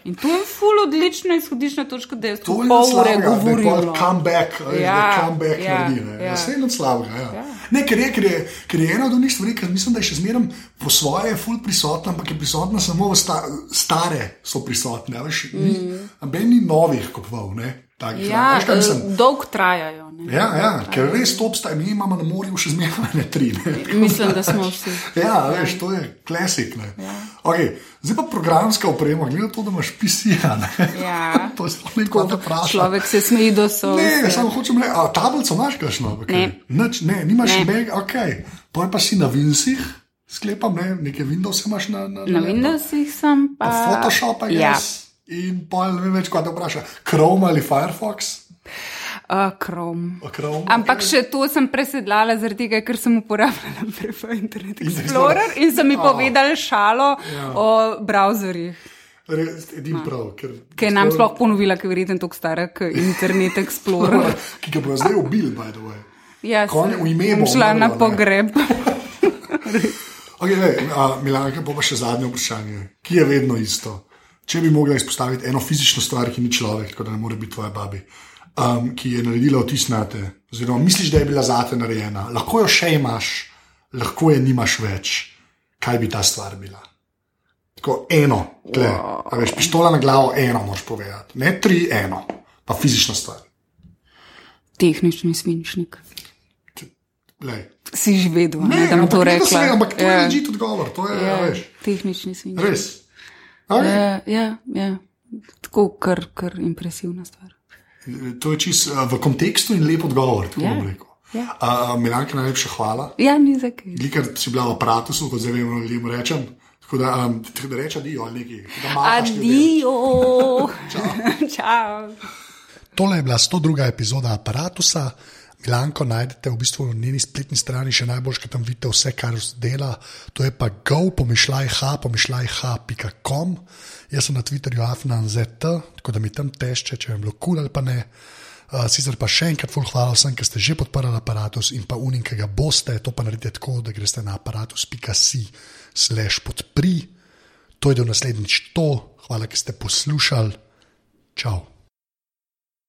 Speaker 3: In to je ful odlična izhodiščna točka, da jaz
Speaker 2: To je
Speaker 3: pol ure
Speaker 2: slabega, da je
Speaker 3: govorim.
Speaker 2: pol
Speaker 3: no.
Speaker 2: comeback, ja, comeback
Speaker 3: ja,
Speaker 2: naredi. Ne,
Speaker 3: ja.
Speaker 2: ja. Vse je nič slabega. Ja.
Speaker 3: Ja.
Speaker 2: Ne, ker je, ker, je, ker je ena od njih stvari, ki mislim, da je še zmeraj po svoje ful prisotna, ampak je prisotna samo v sta, stare, so prisotne. a Veš, mm. ni novih kopov. Takih,
Speaker 3: Ja,
Speaker 2: veš, kaj
Speaker 3: eh, dolg trajajo. Ne?
Speaker 2: Ja, ja, ker res to obstaja, mi imamo na morju še zmeraj tri. Ne.
Speaker 3: Mislim, da smo vsi. <laughs>
Speaker 2: Ja, veš, to je klasik. Ja. Okay, zdaj pa programska oprema, glede na to, da imaš PC. Ne?
Speaker 3: Ja. <laughs>
Speaker 2: to je sploh nekaj, kar te vpraša.
Speaker 3: Človek se smeji do so.
Speaker 2: Ne, samo hočem reči, a tablico imaš kakšno? Okay.
Speaker 3: Ne.
Speaker 2: Nič, ne, nimaš
Speaker 3: Ne.
Speaker 2: ne. ok. Poj pa si na Windowsih, sklepam, ne, neke Windows imaš na, na,
Speaker 3: Na
Speaker 2: laptopu.
Speaker 3: Windowsih sem pa.
Speaker 2: Pa Photoshop,
Speaker 3: Ja,
Speaker 2: jaz. In pol ne vem več, kaj te vpraša. Chrome ali Firefox?
Speaker 3: uh, Chrome.
Speaker 2: Chrome,
Speaker 3: Ampak
Speaker 2: okej.
Speaker 3: še to sem presedlala, zaradi tega, ker sem uporabljala prej Internet Explorer in so mi
Speaker 2: Oh.
Speaker 3: povedali šalo
Speaker 2: Ja.
Speaker 3: o browserjih.
Speaker 2: Res, edin prav. Ker,
Speaker 3: Ki je nam sploh ponovila, ker je verjetno tako stara, kot Internet Explorer. <laughs>
Speaker 2: Ki ga bojo zdaj ubili, by the way.
Speaker 3: Ja,
Speaker 2: Konj v ime
Speaker 3: bom
Speaker 2: bo
Speaker 3: šla na pogreb. <laughs> <laughs>
Speaker 2: Okay, lej, a, Milanka, pa, pa še zadnje vprašanje, ki je vedno isto. Če bi mogla izpostaviti eno fizično stvar, ki ni človek, tako da ne more biti tvoja babi, um, ki je naredila vtis na te, oziroma misliš, da je bila zate narejena, lahko jo še imaš, lahko je nimaš več, kaj bi ta stvar bila. Tako eno, tle, a veš, pištola na glavo, eno moš povedati, ne tri, eno, pa fizična stvar.
Speaker 3: Tehnični svinčnik.
Speaker 2: Lej.
Speaker 3: Si že vedel, ne,
Speaker 2: Ne,
Speaker 3: da bom to
Speaker 2: vedel, Ampak to je
Speaker 3: Ja.
Speaker 2: ležit odgovor, to je,
Speaker 3: Ja,
Speaker 2: a veš,
Speaker 3: tehnični svinčnik.
Speaker 2: res. Okay.
Speaker 3: Ja, ja, ja. Tako kar, kar impresivna stvar.
Speaker 2: To je čist uh, v kontekstu in lep odgovor,
Speaker 3: Ja. Ja.
Speaker 2: Uh, Milanka, najlepša hvala.
Speaker 3: Ja, ni za kaj.
Speaker 2: Likar si bila v aparatu, kot zdaj vemo, ljudem rečem. Tako da, um, tako da reče adijo ali nekaj.
Speaker 3: Adijo. <laughs> Čau. <laughs>
Speaker 2: Tole je bila 102. epizoda aparata. Milanko najdete v bistvu na njeni spletni strani, še najbolj, ker tam vidite vse, kar dela. To je pa go, pomišljaj, ha, pomišljaj, ha.com. Jaz sem na Twitterju afnanzet, tako da mi tam tešte, če vam je kul ali pa ne. Uh, sicer pa še enkrat ful hvala vsem, ki ste že podprli aparatus in pa unim, ki ga boste. To pa naredite tako, da greste na aparatus.si slash podpri. To je do naslednjič to. Hvala, ker ste poslušali. Čau.